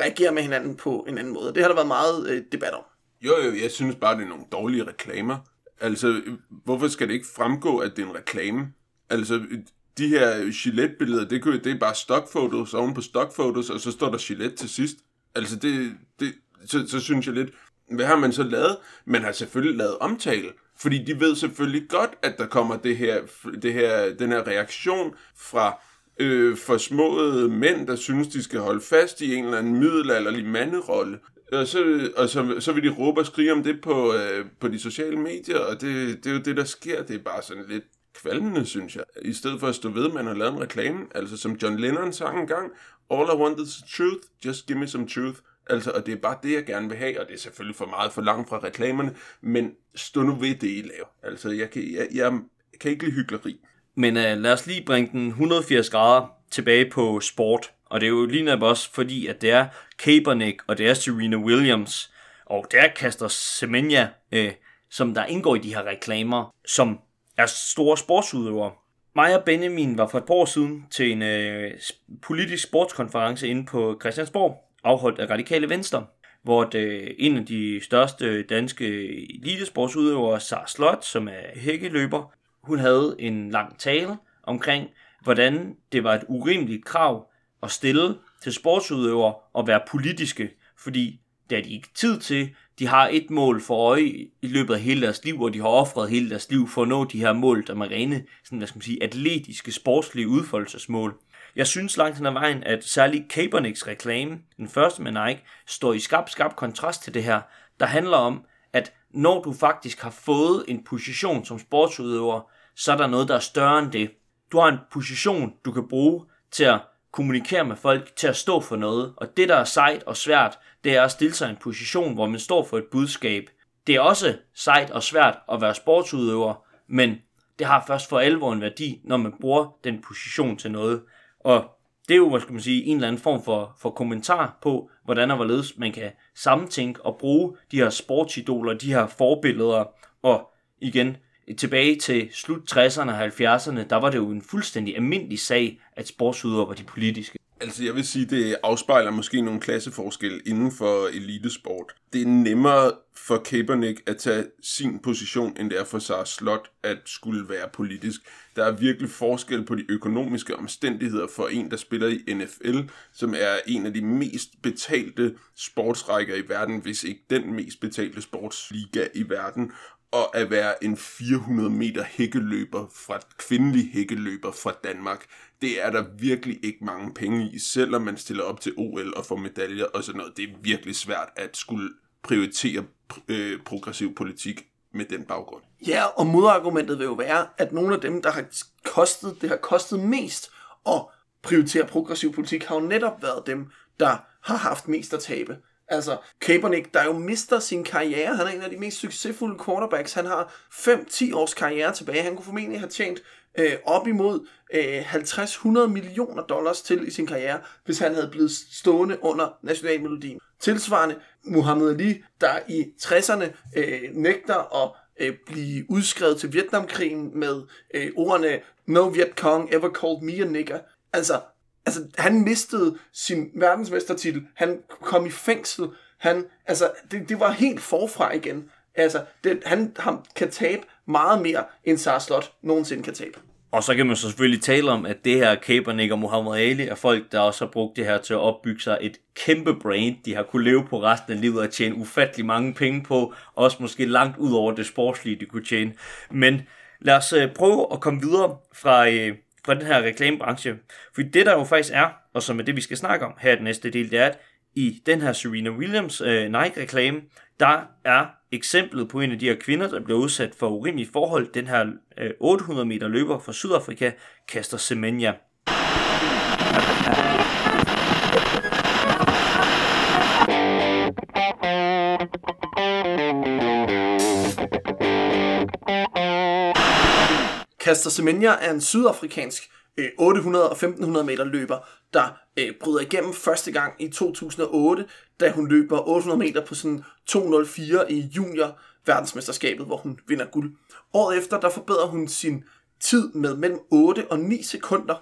reagere med hinanden på en anden måde. Det har der været meget uh, debat om. Jo, jo, jeg synes bare, det er nogle dårlige reklamer. Altså, hvorfor skal det ikke fremgå, at det er en reklame? Altså, de her Gillette-billeder, det, det er bare stockfotos oven på stockfotos, og så står der Gillette til sidst. Altså, det, det, så, så synes jeg lidt, hvad har man så lavet? Man har selvfølgelig lavet omtale, fordi de ved selvfølgelig godt, at der kommer det her, det her, den her reaktion fra øh, forsmåede øh, mænd, der synes, de skal holde fast i en eller anden middelalderlig manderolle. Og, så, og så, så vil de råbe og skrige om det på, øh, på de sociale medier, og det, det er jo det, der sker. Det er bare sådan lidt kvalmende, synes jeg. I stedet for at stå ved, at man har lavet en reklame, altså som John Lennon sang engang, All I want is truth, just give me some truth. Altså, og det er bare det, jeg gerne vil have, og det er selvfølgelig for meget for langt fra reklamerne, men stå nu ved det, I laver. Altså, jeg kan, jeg, jeg kan ikke lide hyggeleri. Men uh, lad os lige bringe den 180 grader tilbage på sport. Og det er jo lige netop også fordi, at det er Kaepernick, og det er Serena Williams, og det er Caster Semenya, øh, som der indgår i de her reklamer, som er store sportsudøvere. Mig og Benjamin var for et par år siden til en øh, politisk sportskonference inde på Christiansborg, afholdt af Radikale Venstre, hvor det, øh, en af de største danske elitesportsudøvere, Sara Slot, som er hækkeløber, hun havde en lang tale omkring, hvordan det var et urimeligt krav at stille til sportsudøvere at være politiske, fordi det er de ikke tid til, de har et mål for øje i løbet af hele deres liv, og de har offret hele deres liv for at nå de her mål, der er rene, sådan, hvad skal man sige, atletiske, sportslige udfoldelsesmål. Jeg synes langt hen ad vejen, at særligt Kaepernicks reklame, den første med Nike, står i skarp, skarp kontrast til det her, der handler om, at når du faktisk har fået en position som sportsudøver, så er der noget, der er større end det. Du har en position, du kan bruge til at kommunikere med folk, til at stå for noget. Og det, der er sejt og svært, det er at stille sig i en position, hvor man står for et budskab. Det er også sejt og svært at være sportsudøver, men det har først for alvor en værdi, når man bruger den position til noget. Og det er jo, hvad skal man sige, en eller anden form for, for kommentar på, hvordan og hvorledes man kan samtænke og bruge de her sportsidoler, de her forbilleder, og igen, tilbage til slut 60'erne og 70'erne, der var det jo en fuldstændig almindelig sag, at sportsudøvere var de politiske. Altså, jeg vil sige, det afspejler måske nogle klasseforskelle inden for elitesport. Det er nemmere for Kaepernick at tage sin position, end det er for Sarah Slot at skulle være politisk. Der er virkelig forskel på de økonomiske omstændigheder for en, der spiller i NFL, som er en af de mest betalte sportsrækker i verden, hvis ikke den mest betalte sportsliga i verden, og at være en 400 meter hækkeløber fra kvindelig hækkeløber fra Danmark. Det er der virkelig ikke mange penge i, selvom man stiller op til OL og får medaljer og sådan noget. Det er virkelig svært at skulle prioritere øh, progressiv politik med den baggrund. Ja, og modargumentet vil jo være, at nogle af dem, der har kostet, det har kostet mest at prioritere progressiv politik, har jo netop været dem, der har haft mest at tabe. Altså, Kaepernick, der jo mister sin karriere. Han er en af de mest succesfulde quarterbacks. Han har 5-10 års karriere tilbage. Han kunne formentlig have tjent øh, op imod øh, 50-100 millioner dollars til i sin karriere, hvis han havde blevet stående under nationalmelodien. Tilsvarende Muhammad Ali, der i 60'erne øh, nægter at øh, blive udskrevet til Vietnamkrigen med øh, ordene No Viet Cong ever called me a nigger. Altså, altså, han mistede sin verdensmestertitel, han kom i fængsel, han, altså, det, det var helt forfra igen. Altså, det, han, han kan tabe meget mere, end Sarah Slot nogensinde kan tabe. Og så kan man så selvfølgelig tale om, at det her Kaepernick og Muhammad Ali er folk, der også har brugt det her til at opbygge sig et kæmpe brand, de har kunne leve på resten af livet og tjene ufattelig mange penge på, også måske langt ud over det sportslige, de kunne tjene. Men lad os øh, prøve at komme videre fra, øh, fra den her reklamebranche. For det der jo faktisk er, og som er det vi skal snakke om her i den næste del, det er, at i den her Serena Williams øh, Nike-reklame, der er eksemplet på en af de her kvinder, der bliver udsat for urimelige forhold, den her øh, 800 meter løber fra Sydafrika, Kaster Semenya. Caster Semenya er en sydafrikansk øh, 800 og 1500 meter løber, der øh, bryder igennem første gang i 2008, da hun løber 800 meter på sådan 204 i junior verdensmesterskabet, hvor hun vinder guld. Året efter, der forbedrer hun sin tid med mellem 8 og 9 sekunder,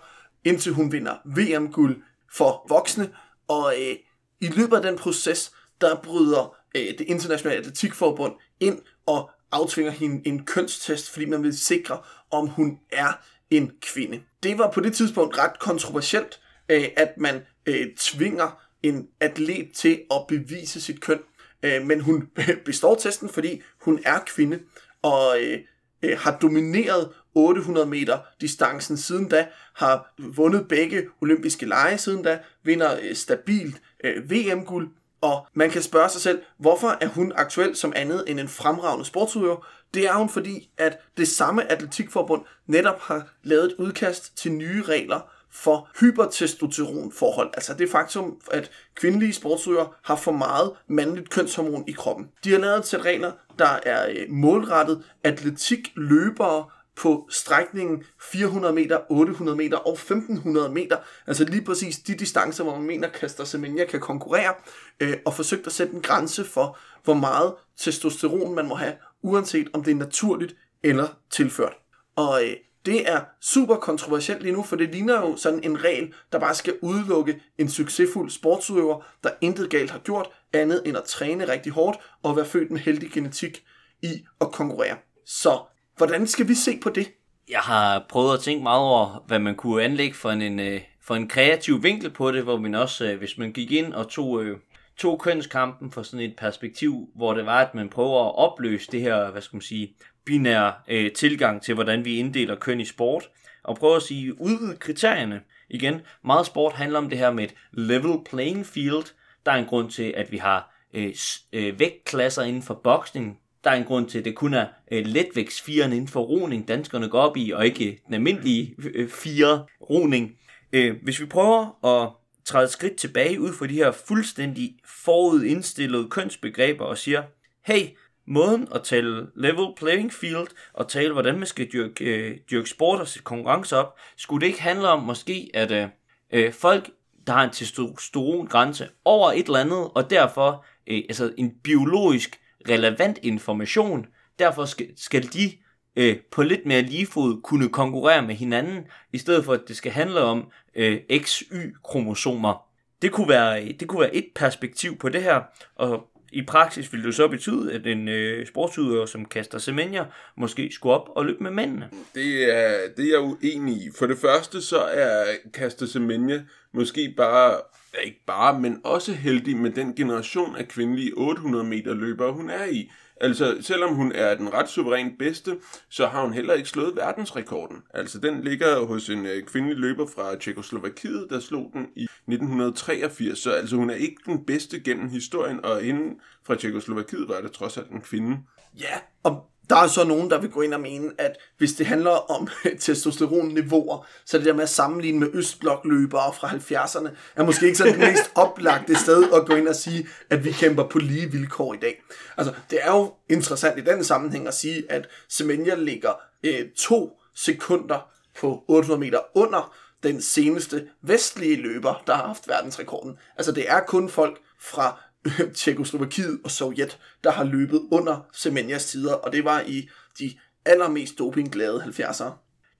indtil hun vinder VM-guld for voksne. Og øh, i løbet af den proces, der bryder øh, det internationale atletikforbund ind og aftvinger hende en kønstest, fordi man vil sikre, om hun er en kvinde. Det var på det tidspunkt ret kontroversielt, øh, at man øh, tvinger en atlet til at bevise sit køn. Øh, men hun består testen, fordi hun er kvinde og øh, øh, har domineret 800 meter distancen siden da, har vundet begge olympiske lege siden da, vinder øh, stabilt øh, VM-guld, og man kan spørge sig selv, hvorfor er hun aktuel som andet end en fremragende sportsudøver? Det er hun, fordi at det samme atletikforbund netop har lavet et udkast til nye regler for hypertestosteronforhold. Altså det faktum, at kvindelige sportsudøvere har for meget mandligt kønshormon i kroppen. De har lavet et sæt regler, der er øh, målrettet atletikløbere på strækningen 400 meter, 800 meter og 1500 meter. Altså lige præcis de distancer, hvor man mener, Kaster Semenya kan konkurrere, øh, og forsøgt at sætte en grænse for, hvor meget testosteron man må have, uanset om det er naturligt eller tilført. Og øh, det er super kontroversielt lige nu, for det ligner jo sådan en regel, der bare skal udelukke en succesfuld sportsudøver, der intet galt har gjort, andet end at træne rigtig hårdt og være født med heldig genetik i at konkurrere. Så hvordan skal vi se på det? Jeg har prøvet at tænke meget over, hvad man kunne anlægge for en, øh, for en kreativ vinkel på det, hvor man også, øh, hvis man gik ind og tog, øh, tog kønskampen fra sådan et perspektiv, hvor det var, at man prøver at opløse det her, hvad skal man sige, binære øh, tilgang til, hvordan vi inddeler køn i sport, og prøve at sige, udvide kriterierne. Igen, meget sport handler om det her med et level playing field. Der er en grund til, at vi har øh, øh, vægtklasser inden for boksning. Der er en grund til, at det kun er øh, letvægtsfirene inden for roning, danskerne går op i, og ikke den almindelige øh, øh, fire roning. Øh, hvis vi prøver at træde et skridt tilbage ud fra de her fuldstændig forudindstillede kønsbegreber og siger, hey, måden at tale level playing field og tale, hvordan man skal dyrke, øh, dyrke sport og sætte konkurrence op, skulle det ikke handle om måske, at øh, øh, folk, der har en testosterongrænse over et eller andet, og derfor øh, altså en biologisk relevant information, derfor skal, skal de øh, på lidt mere lige fod kunne konkurrere med hinanden, i stedet for at det skal handle om øh, XY-kromosomer. Det kunne, være, det kunne være et perspektiv på det her, og i praksis ville det så betyde, at en øh, sportsudøver som Kaster Semenya måske skulle op og løbe med mændene. Det er, det er jeg uenig i. For det første så er Kaster Semenya måske bare, ja, ikke bare, men også heldig med den generation af kvindelige 800 meter løbere, hun er i. Altså, selvom hun er den ret suveræn bedste, så har hun heller ikke slået verdensrekorden. Altså, den ligger hos en øh, kvindelig løber fra Tjekoslovakiet, der slog den i 1983. Så altså, hun er ikke den bedste gennem historien, og inden fra Tjekoslovakiet var det trods alt en kvinde. Ja, og der er så nogen, der vil gå ind og mene, at hvis det handler om testosteronniveauer, så er det der med at sammenligne med østblokløbere fra 70'erne, er måske ikke sådan det mest oplagte sted at gå ind og sige, at vi kæmper på lige vilkår i dag. Altså, det er jo interessant i den sammenhæng at sige, at Semenya ligger øh, to sekunder på 800 meter under den seneste vestlige løber, der har haft verdensrekorden. Altså, det er kun folk fra Tjekoslovakiet og Sovjet, der har løbet under Semenjas tider, og det var i de allermest dopingglade 70'ere.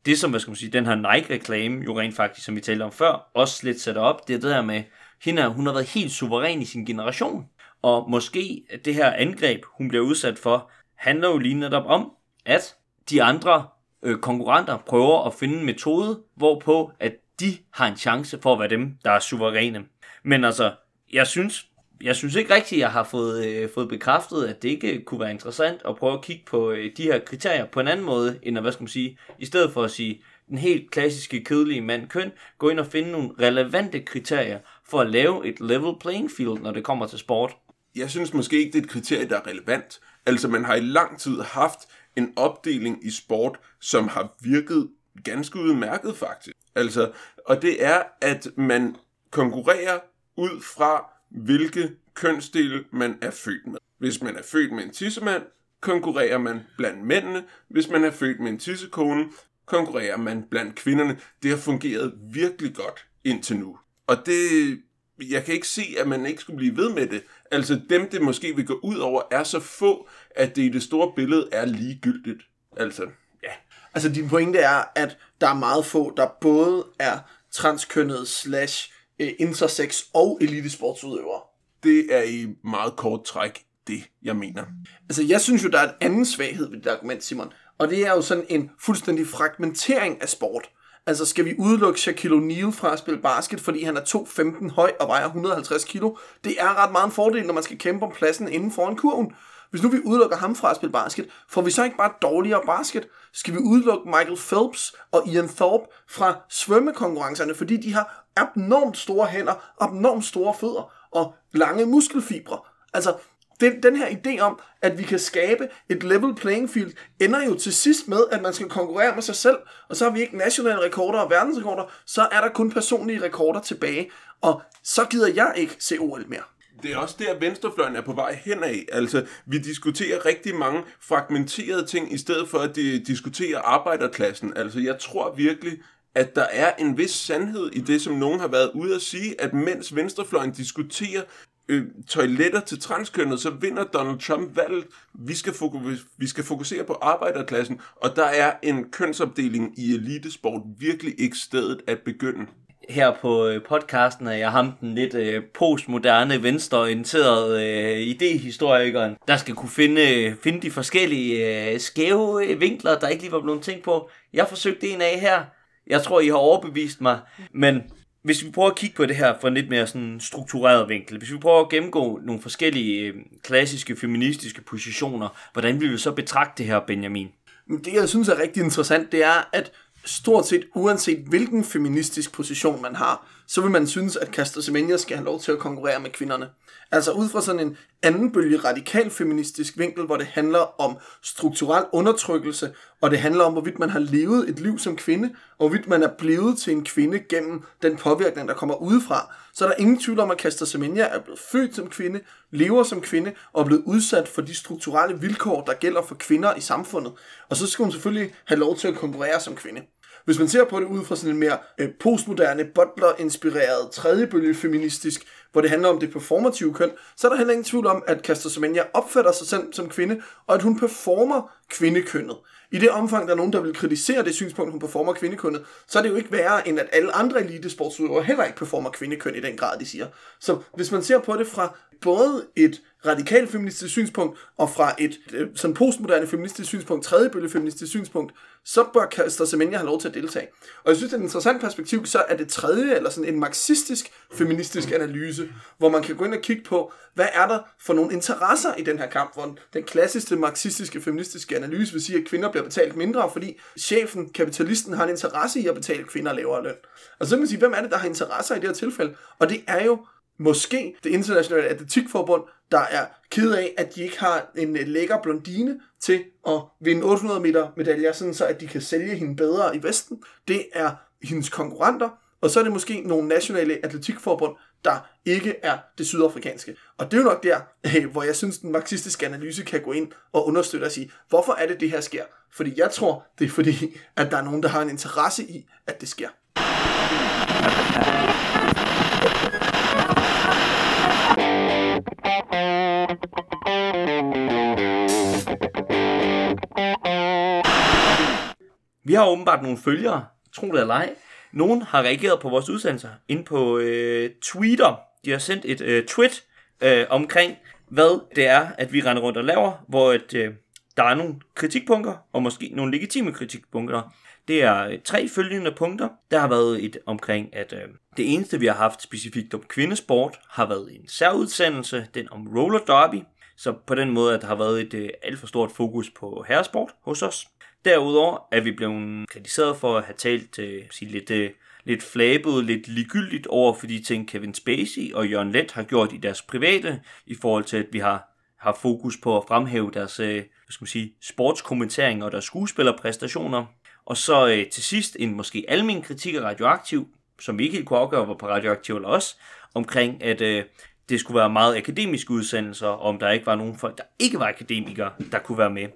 Det som, hvad skal man sige, den her Nike-reklame jo rent faktisk, som vi talte om før, også lidt sætter op, det er det her med, hende, hun har været helt suveræn i sin generation. Og måske det her angreb, hun bliver udsat for, handler jo lige netop om, at de andre øh, konkurrenter prøver at finde en metode, hvorpå at de har en chance for at være dem, der er suveræne. Men altså, jeg synes, jeg synes ikke rigtigt, jeg har fået, øh, fået bekræftet, at det ikke øh, kunne være interessant at prøve at kigge på øh, de her kriterier på en anden måde, end at, hvad skal man sige, i stedet for at sige, den helt klassiske kedelige mand køn, gå ind og finde nogle relevante kriterier for at lave et level playing field, når det kommer til sport. Jeg synes måske ikke, det er et kriterie, der er relevant. Altså, man har i lang tid haft en opdeling i sport, som har virket ganske udmærket faktisk. Altså, og det er, at man konkurrerer ud fra, hvilke kønsdele man er født med. Hvis man er født med en tissemand, konkurrerer man blandt mændene. Hvis man er født med en tissekone, konkurrerer man blandt kvinderne. Det har fungeret virkelig godt indtil nu. Og det, jeg kan ikke se, at man ikke skulle blive ved med det. Altså dem, det måske vil gå ud over, er så få, at det i det store billede er ligegyldigt. Altså, ja. Altså din pointe er, at der er meget få, der både er transkønnet slash øh, Øh, intersex og elitesportsudøvere. Det er i meget kort træk det, jeg mener. Altså, jeg synes jo, der er en anden svaghed ved det argument, Simon. Og det er jo sådan en fuldstændig fragmentering af sport. Altså, skal vi udelukke Shaquille O'Neal fra at spille basket, fordi han er 2,15 høj og vejer 150 kilo? Det er ret meget en fordel, når man skal kæmpe om pladsen inden foran kurven. Hvis nu vi udelukker ham fra at spille basket, får vi så ikke bare dårligere basket? Skal vi udelukke Michael Phelps og Ian Thorpe fra svømmekonkurrencerne, fordi de har abnormt store hænder, abnormt store fødder og lange muskelfibre? Altså, den, den her idé om, at vi kan skabe et level playing field, ender jo til sidst med, at man skal konkurrere med sig selv, og så har vi ikke nationale rekorder og verdensrekorder, så er der kun personlige rekorder tilbage, og så gider jeg ikke se OL mere det er også der, venstrefløjen er på vej henad. Altså, vi diskuterer rigtig mange fragmenterede ting, i stedet for at de diskuterer arbejderklassen. Altså, jeg tror virkelig, at der er en vis sandhed i det, som nogen har været ude at sige, at mens venstrefløjen diskuterer øh, toiletter til transkønnet, så vinder Donald Trump valget. Vi skal, fokus- vi skal fokusere på arbejderklassen, og der er en kønsopdeling i elitesport virkelig ikke stedet at begynde her på øh, podcasten er jeg ham den lidt øh, postmoderne, venstreorienterede øh, idehistorikeren, der skal kunne finde, øh, finde de forskellige øh, skæve øh, vinkler, der ikke lige var blevet tænkt på. Jeg forsøgte en af her. Jeg tror, I har overbevist mig. Men hvis vi prøver at kigge på det her fra en lidt mere sådan struktureret vinkel, hvis vi prøver at gennemgå nogle forskellige øh, klassiske feministiske positioner, hvordan vil vi så betragte det her, Benjamin? Det, jeg synes er rigtig interessant, det er, at stort set uanset hvilken feministisk position man har, så vil man synes, at Caster Semenya skal have lov til at konkurrere med kvinderne. Altså ud fra sådan en anden bølge radikal feministisk vinkel, hvor det handler om strukturel undertrykkelse, og det handler om, hvorvidt man har levet et liv som kvinde, og hvorvidt man er blevet til en kvinde gennem den påvirkning, der kommer udefra, så er der ingen tvivl om, at Caster Semenya er blevet født som kvinde, lever som kvinde, og er blevet udsat for de strukturelle vilkår, der gælder for kvinder i samfundet. Og så skal hun selvfølgelig have lov til at konkurrere som kvinde. Hvis man ser på det ud fra sådan en mere øh, postmoderne, Butler-inspireret tredjebølge feministisk, hvor det handler om det performative køn, så er der heller ingen tvivl om, at Caster Semenya opfatter sig selv som kvinde, og at hun performer kvindekønnet. I det omfang, der er nogen, der vil kritisere det synspunkt, hun performer kvindekønnet, så er det jo ikke værre, end at alle andre elitesportsudøvere heller ikke performer kvindekøn i den grad, de siger. Så hvis man ser på det fra både et radikalt feministisk synspunkt, og fra et øh, sådan postmoderne feministisk synspunkt, tredje bølge feministisk synspunkt, så bør Kaster Semenya have lov til at deltage. Og jeg synes, det er et interessant perspektiv, så er det tredje, eller sådan en marxistisk feministisk analyse, hvor man kan gå ind og kigge på, hvad er der for nogle interesser i den her kamp, hvor den klassiske marxistiske feministiske analyse vil sige, at kvinder bliver betalt mindre, fordi chefen, kapitalisten, har en interesse i at betale kvinder lavere løn. Og så kan man sige, hvem er det, der har interesser i det her tilfælde? Og det er jo måske det internationale atletikforbund, der er ked af, at de ikke har en øh, lækker blondine til at vinde 800 meter medaljer, sådan så at de kan sælge hende bedre i Vesten. Det er hendes konkurrenter, og så er det måske nogle nationale atletikforbund, der ikke er det sydafrikanske. Og det er jo nok der, øh, hvor jeg synes, den marxistiske analyse kan gå ind og understøtte og sige, hvorfor er det, det her sker? Fordi jeg tror, det er fordi, at der er nogen, der har en interesse i, at det sker. Vi har åbenbart nogle følgere, tro det eller ej. Nogen har reageret på vores udsendelser ind på øh, Twitter. De har sendt et øh, tweet øh, omkring, hvad det er, at vi render rundt og laver, hvor et, øh, der er nogle kritikpunkter, og måske nogle legitime kritikpunkter. Det er øh, tre følgende punkter. Der har været et omkring, at øh, det eneste, vi har haft specifikt om kvindesport, har været en særudsendelse, den om roller derby. Så på den måde, at der har været et øh, alt for stort fokus på herresport hos os. Derudover er vi blevet kritiseret for at have talt øh, sige, lidt, øh, lidt flabet, lidt ligegyldigt over for de ting, Kevin Spacey og Jørgen Let har gjort i deres private, i forhold til, at vi har, har fokus på at fremhæve deres øh, hvad skal man sige, sportskommentering og deres skuespillerpræstationer. Og så øh, til sidst en måske almen kritik af radioaktiv, som vi ikke helt kunne afgøre var på radioaktiv eller også, omkring at øh, det skulle være meget akademiske udsendelser, om der ikke var nogen folk, der ikke var akademikere, der kunne være med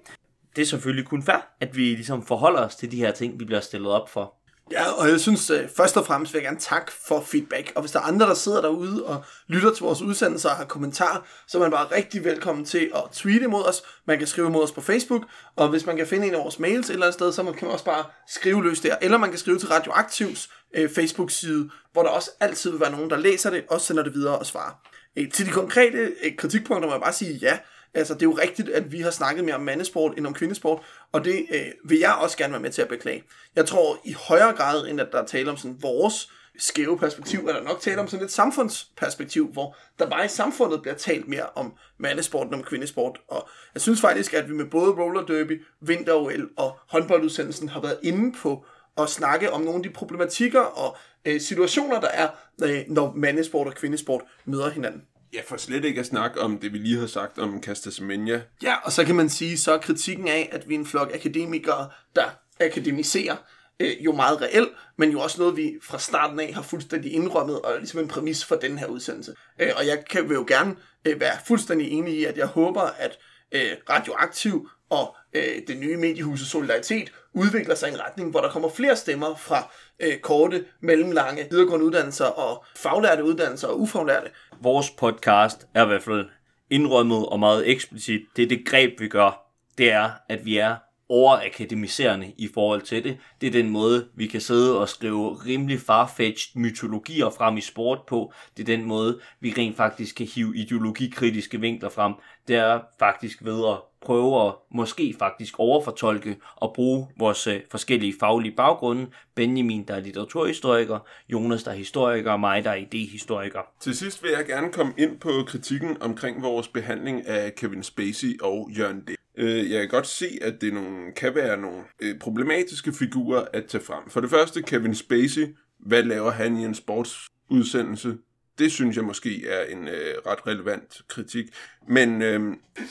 det er selvfølgelig kun fair, at vi ligesom forholder os til de her ting, vi bliver stillet op for. Ja, og jeg synes øh, først og fremmest vil jeg gerne takke for feedback. Og hvis der er andre, der sidder derude og lytter til vores udsendelser og har kommentarer, så er man bare rigtig velkommen til at tweete mod os. Man kan skrive mod os på Facebook, og hvis man kan finde en af vores mails et eller andet sted, så kan man også bare skrive løs der. Eller man kan skrive til Radioaktivs uh, øh, Facebook-side, hvor der også altid vil være nogen, der læser det og sender det videre og svarer. Uh, til de konkrete kritikpunkter må jeg bare sige ja. Altså, det er jo rigtigt, at vi har snakket mere om mandesport end om kvindesport, og det øh, vil jeg også gerne være med til at beklage. Jeg tror i højere grad, end at der er tale om sådan vores skæve perspektiv, er der nok tale om sådan et samfundsperspektiv, hvor der bare i samfundet bliver talt mere om mandesport end om kvindesport. Og jeg synes faktisk, at vi med både roller derby, vinter-OL og håndboldudsendelsen har været inde på at snakke om nogle af de problematikker og øh, situationer, der er, øh, når mandesport og kvindesport møder hinanden. Ja, for slet ikke at snakke om det, vi lige har sagt om Castasmenia. Ja, og så kan man sige, så er kritikken af, at vi er en flok akademikere, der akademiserer, øh, jo meget reelt, men jo også noget, vi fra starten af har fuldstændig indrømmet, og ligesom en præmis for den her udsendelse. Øh, og jeg kan vil jo gerne øh, være fuldstændig enig i, at jeg håber, at øh, Radioaktiv og øh, det nye mediehus Solidaritet udvikler sig i en retning, hvor der kommer flere stemmer fra øh, korte, mellemlange videregående uddannelser og faglærte uddannelser og ufaglærte. Vores podcast er i hvert fald indrømmet og meget eksplicit. Det er det greb, vi gør. Det er, at vi er overakademiserende i forhold til det. Det er den måde, vi kan sidde og skrive rimelig farfetched mytologier frem i sport på. Det er den måde, vi rent faktisk kan hive ideologikritiske vinkler frem. Det er faktisk ved at prøve at måske faktisk overfortolke og bruge vores øh, forskellige faglige baggrunde. Benjamin, der er litteraturhistoriker, Jonas, der er historiker, og mig, der er idehistoriker. Til sidst vil jeg gerne komme ind på kritikken omkring vores behandling af Kevin Spacey og Jørgen D. Øh, jeg kan godt se, at det nogle, kan være nogle øh, problematiske figurer at tage frem. For det første, Kevin Spacey. Hvad laver han i en sportsudsendelse? Det synes jeg måske er en øh, ret relevant kritik. Men øh,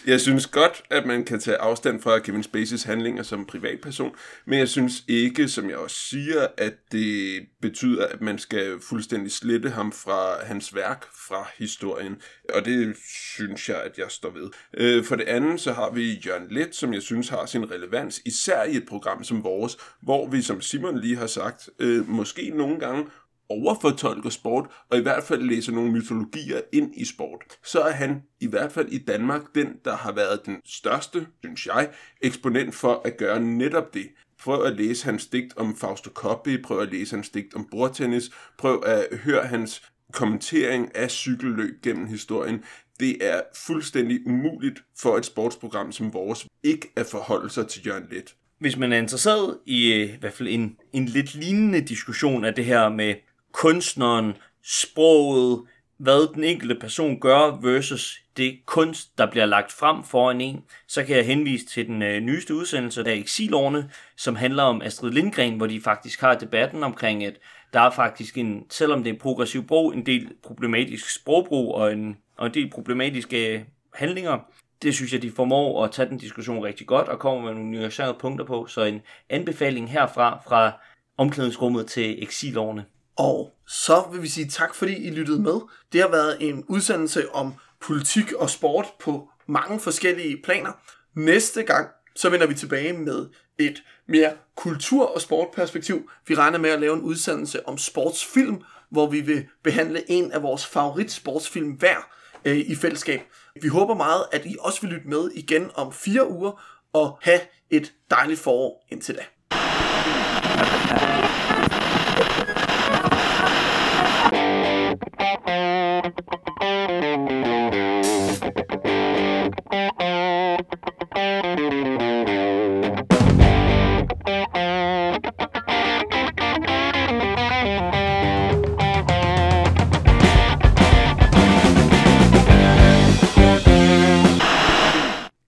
jeg synes godt, at man kan tage afstand fra Kevin Spaceys handlinger som privatperson, men jeg synes ikke, som jeg også siger, at det betyder, at man skal fuldstændig slette ham fra hans værk, fra historien. Og det synes jeg, at jeg står ved. Øh, for det andet, så har vi Jørgen Let, som jeg synes har sin relevans, især i et program som vores, hvor vi, som Simon lige har sagt, øh, måske nogle gange overfortolker sport, og i hvert fald læser nogle mytologier ind i sport, så er han i hvert fald i Danmark den, der har været den største, synes jeg, eksponent for at gøre netop det. Prøv at læse hans digt om Fausto Coppi, prøv at læse hans digt om bordtennis, prøv at høre hans kommentering af cykelløb gennem historien. Det er fuldstændig umuligt for et sportsprogram som vores ikke at forholde sig til Jørgen Let. Hvis man er interesseret i, øh, i hvert fald en, en lidt lignende diskussion af det her med kunstneren, sproget, hvad den enkelte person gør versus det kunst, der bliver lagt frem foran en, så kan jeg henvise til den øh, nyeste udsendelse af Exilårene, som handler om Astrid Lindgren, hvor de faktisk har debatten omkring, at der er faktisk en, selvom det er en progressiv brug, en del problematisk sprogbrug og en, og en del problematiske øh, handlinger. Det synes jeg, de formår at tage den diskussion rigtig godt og kommer med nogle nuancerede punkter på. Så en anbefaling herfra fra omklædningsrummet til Exilårene. Og så vil vi sige tak, fordi I lyttede med. Det har været en udsendelse om politik og sport på mange forskellige planer. Næste gang, så vender vi tilbage med et mere kultur- og sportperspektiv. Vi regner med at lave en udsendelse om sportsfilm, hvor vi vil behandle en af vores favorit sportsfilm hver øh, i fællesskab. Vi håber meget, at I også vil lytte med igen om fire uger og have et dejligt forår indtil da.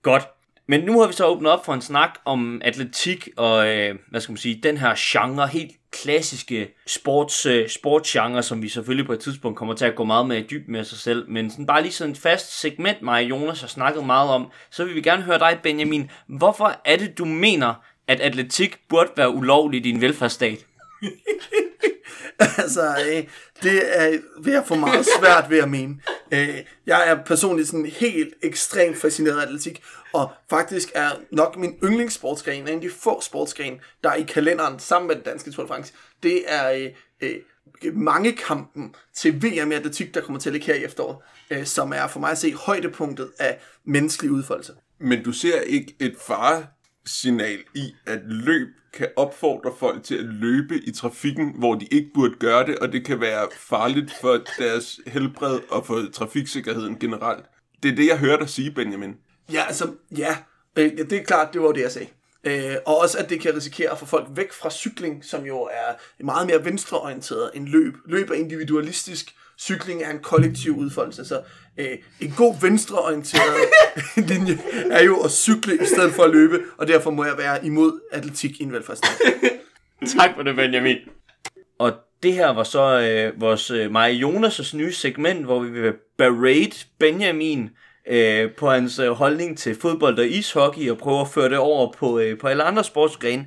Godt. Men nu har vi så åbnet op for en snak om atletik og, øh, hvad skal man sige, den her genre, helt klassiske sports, øh, sportsgenre, som vi selvfølgelig på et tidspunkt kommer til at gå meget mere i dyb med sig selv. Men sådan bare lige sådan et fast segment, mig og Jonas har snakket meget om, så vil vi gerne høre dig, Benjamin. Hvorfor er det, du mener, at atletik burde være ulovligt i en velfærdsstat? altså, øh, det er ved at få meget svært ved at mene. Øh, jeg er personligt sådan helt ekstremt fascineret af atletik, og faktisk er nok min yndlingssportsgren, en af de få sportsgren, der er i kalenderen sammen med den danske Tour de France. Det er øh, øh, mange kampen til VM i atletik, der kommer til at ligge her i efteråret, øh, som er for mig at se højdepunktet af menneskelig udfoldelse. Men du ser ikke et faresignal i, at løb kan opfordre folk til at løbe i trafikken, hvor de ikke burde gøre det, og det kan være farligt for deres helbred og for trafiksikkerheden generelt. Det er det, jeg hørte dig sige, Benjamin. Ja, altså, ja, øh, det er klart, det var det, jeg sagde. Øh, og også, at det kan risikere at få folk væk fra cykling, som jo er meget mere venstreorienteret end løb. Løb er individualistisk, cykling er en kollektiv udfoldelse. Så øh, en god venstreorienteret linje er jo at cykle i stedet for at løbe, og derfor må jeg være imod atletik i en velfærdsstat. tak for det, Benjamin. Og det her var så øh, vores øh, mig Jonas' nye segment, hvor vi vil berate Benjamin øh, på hans øh, holdning til fodbold og ishockey og prøve at føre det over på, øh, på alle andre sportsgrene.